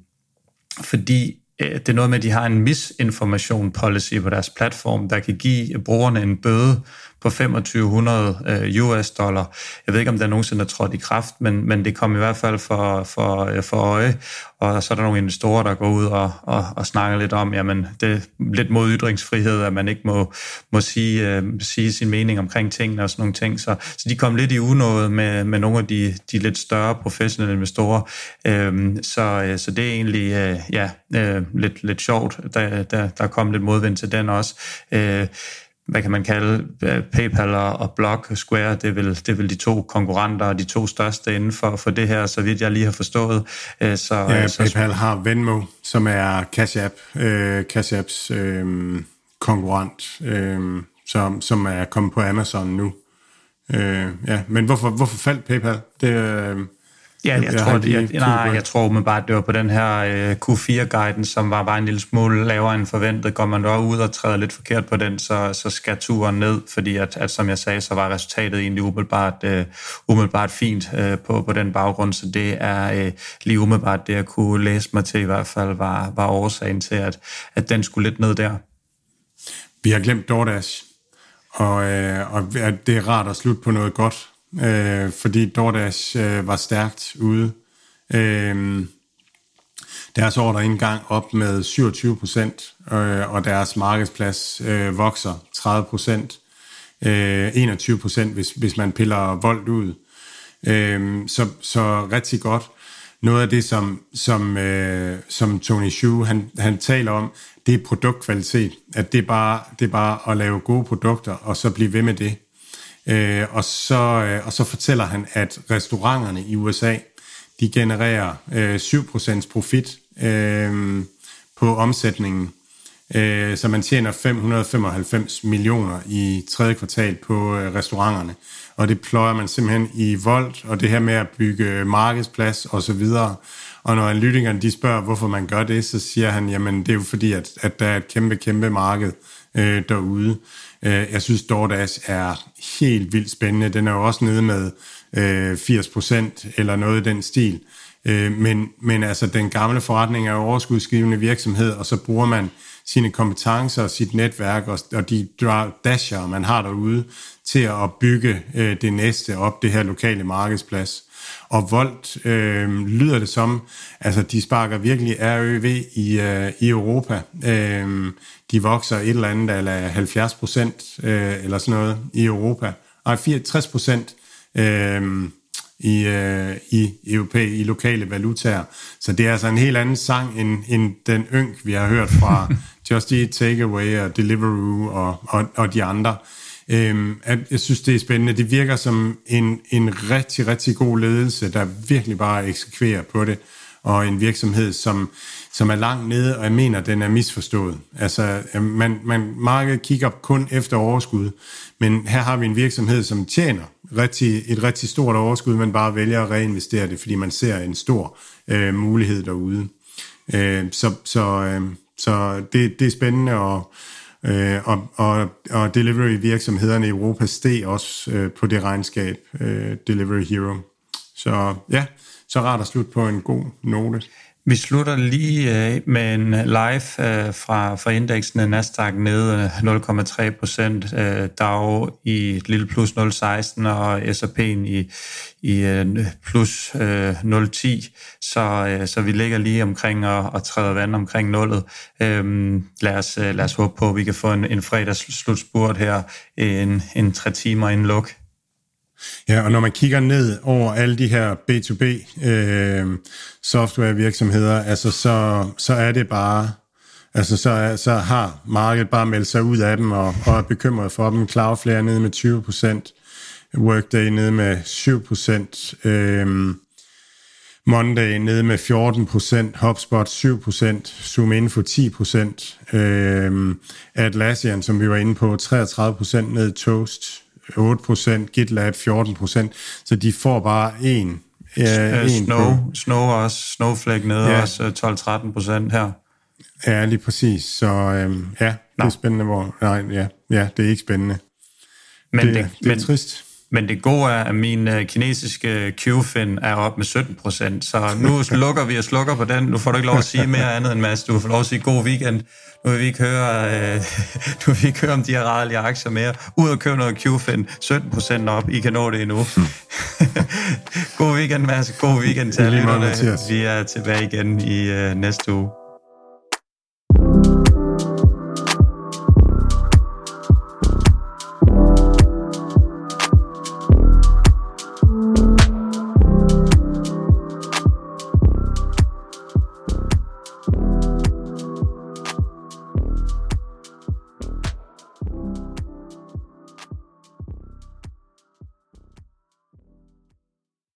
fordi øh, det er noget med, at de har en misinformation policy på deres platform, der kan give brugerne en bøde på 2500 øh, US dollar. Jeg ved ikke, om der nogensinde er trådt i kraft, men, men det kom i hvert fald for, for, øh, for øje. Og så er der nogle investorer, der går ud og, og, og snakker lidt om, jamen det er lidt mod ytringsfrihed, at man ikke må, må sige, øh, sige sin mening omkring tingene og sådan nogle ting. Så, så de kom lidt i unåde med, med nogle af de, de lidt større professionelle investorer. Øh, så, øh, så det er egentlig øh, ja, øh, lidt, lidt sjovt. Der, der, der kom lidt modvind til den også. Øh, hvad kan man kalde, øh, PayPal og Block Square, det er, vel, det er vel de to konkurrenter og de to største inden for, for det her, så vidt jeg lige har forstået. Øh, så, ja, så, PayPal har Venmo, som er Cash App, øh, Cash Apps øh, konkurrent, øh, som, som er kommet på Amazon nu. Øh, ja, men hvorfor, hvorfor faldt PayPal? Det, øh, Ja, jeg, jeg, tror, det, jeg, nej, jeg tror bare, det var på den her øh, Q4-guiden, som var bare en lille smule lavere end forventet. Går man dog ud og træder lidt forkert på den, så, så skal turen ned, fordi at, at, som jeg sagde, så var resultatet egentlig umiddelbart, øh, umiddelbart fint øh, på, på den baggrund, så det er øh, lige umiddelbart det, jeg kunne læse mig til i hvert fald, var, var årsagen til, at, at den skulle lidt ned der. Vi har glemt DoorDash, og, øh, og det er rart at slutte på noget godt øh, fordi DoorDash øh, var stærkt ude. Øh, deres ordre indgang op med 27 procent, øh, og deres markedsplads øh, vokser 30 procent. Øh, 21 procent, hvis, hvis man piller voldt ud. Øh, så, så rigtig godt. Noget af det, som, som, øh, som Tony Hsu han, han taler om, det er produktkvalitet. At det er, bare, det er bare at lave gode produkter, og så blive ved med det. Øh, og, så, øh, og så fortæller han, at restauranterne i USA, de genererer øh, 7% profit øh, på omsætningen. Øh, så man tjener 595 millioner i tredje kvartal på øh, restauranterne. Og det pløjer man simpelthen i voldt, og det her med at bygge markedsplads og så videre. Og når analytikerne de spørger, hvorfor man gør det, så siger han, jamen det er jo fordi, at, at der er et kæmpe, kæmpe marked øh, derude. Øh, jeg synes, DoorDash er helt vildt spændende. Den er jo også nede med øh, 80% eller noget i den stil. Øh, men, men altså, den gamle forretning er jo overskudsgivende virksomhed, og så bruger man sine kompetencer og sit netværk og, og de dasher, man har derude, til at bygge det næste op, det her lokale markedsplads. Og Volt øh, lyder det som, altså de sparker virkelig RØV i, øh, i Europa. Øh, de vokser et eller andet, eller 70 procent, øh, eller sådan noget, i Europa. Nej, 64 procent øh, i, øh, i, europæ, i lokale valutaer. Så det er altså en helt anden sang, end, end den ynk, vi har hørt fra Just Eat, Takeaway og Deliveroo og, og, og de andre. Øhm, at jeg synes, det er spændende. Det virker som en, en rigtig, rigtig god ledelse, der virkelig bare eksekverer på det, og en virksomhed, som, som er langt nede, og jeg mener, den er misforstået. Altså, øhm, man, man, markedet kigger kun efter overskud, men her har vi en virksomhed, som tjener rigtig, et rigtig stort overskud, men bare vælger at reinvestere det, fordi man ser en stor øh, mulighed derude. Øh, så så, øh, så det, det er spændende, og Øh, og, og, og delivery-virksomhederne i Europa steg også øh, på det regnskab, øh, Delivery Hero. Så ja, så rart at slutte på en god note. Vi slutter lige øh, med en øh, live øh, fra, fra indeksen Nasdaq ned øh, 0,3 procent, øh, DAO i et lille plus 0,16 og S&P'en i, i plus 0,10, så, så vi ligger lige omkring og, og træder vand omkring nullet. Øhm, lad, os, lad os håbe på, at vi kan få en, en fredags slutspurt her en, en tre timer inden luk. Ja, og når man kigger ned over alle de her B2B øh, softwarevirksomheder, altså så, så er det bare, altså så, så har markedet bare meldt sig ud af dem og, og er bekymret for dem. Cloudflare nede med 20%, Workday nede med 7%, øh, Monday nede med 14%, HubSpot 7%, ZoomInfo 10%, øh, Atlassian, som vi var inde på, 33% ned Toast, 8%, GitLab 14%, så de får bare en. Øh, Snow, Snow også, Snowflake nede ja. også 12-13% her. Ja, lige præcis. Så øh, ja, det er spændende. Hvor, nej, ja, ja, det er ikke spændende. Men det, det, det er men, trist. Men det gode er, at min uh, kinesiske QFIN er op med 17 procent, så nu slukker vi og slukker på den. Nu får du ikke lov at sige mere andet end Mads. Du får lov at sige god weekend. Nu vil vi ikke høre, uh, nu vil vi ikke høre om de her rarlige aktier mere. Ud og købe noget QFIN. 17 procent op. I kan nå det endnu. god weekend, Mads. God weekend til alle. Vi er tilbage igen i uh, næste uge.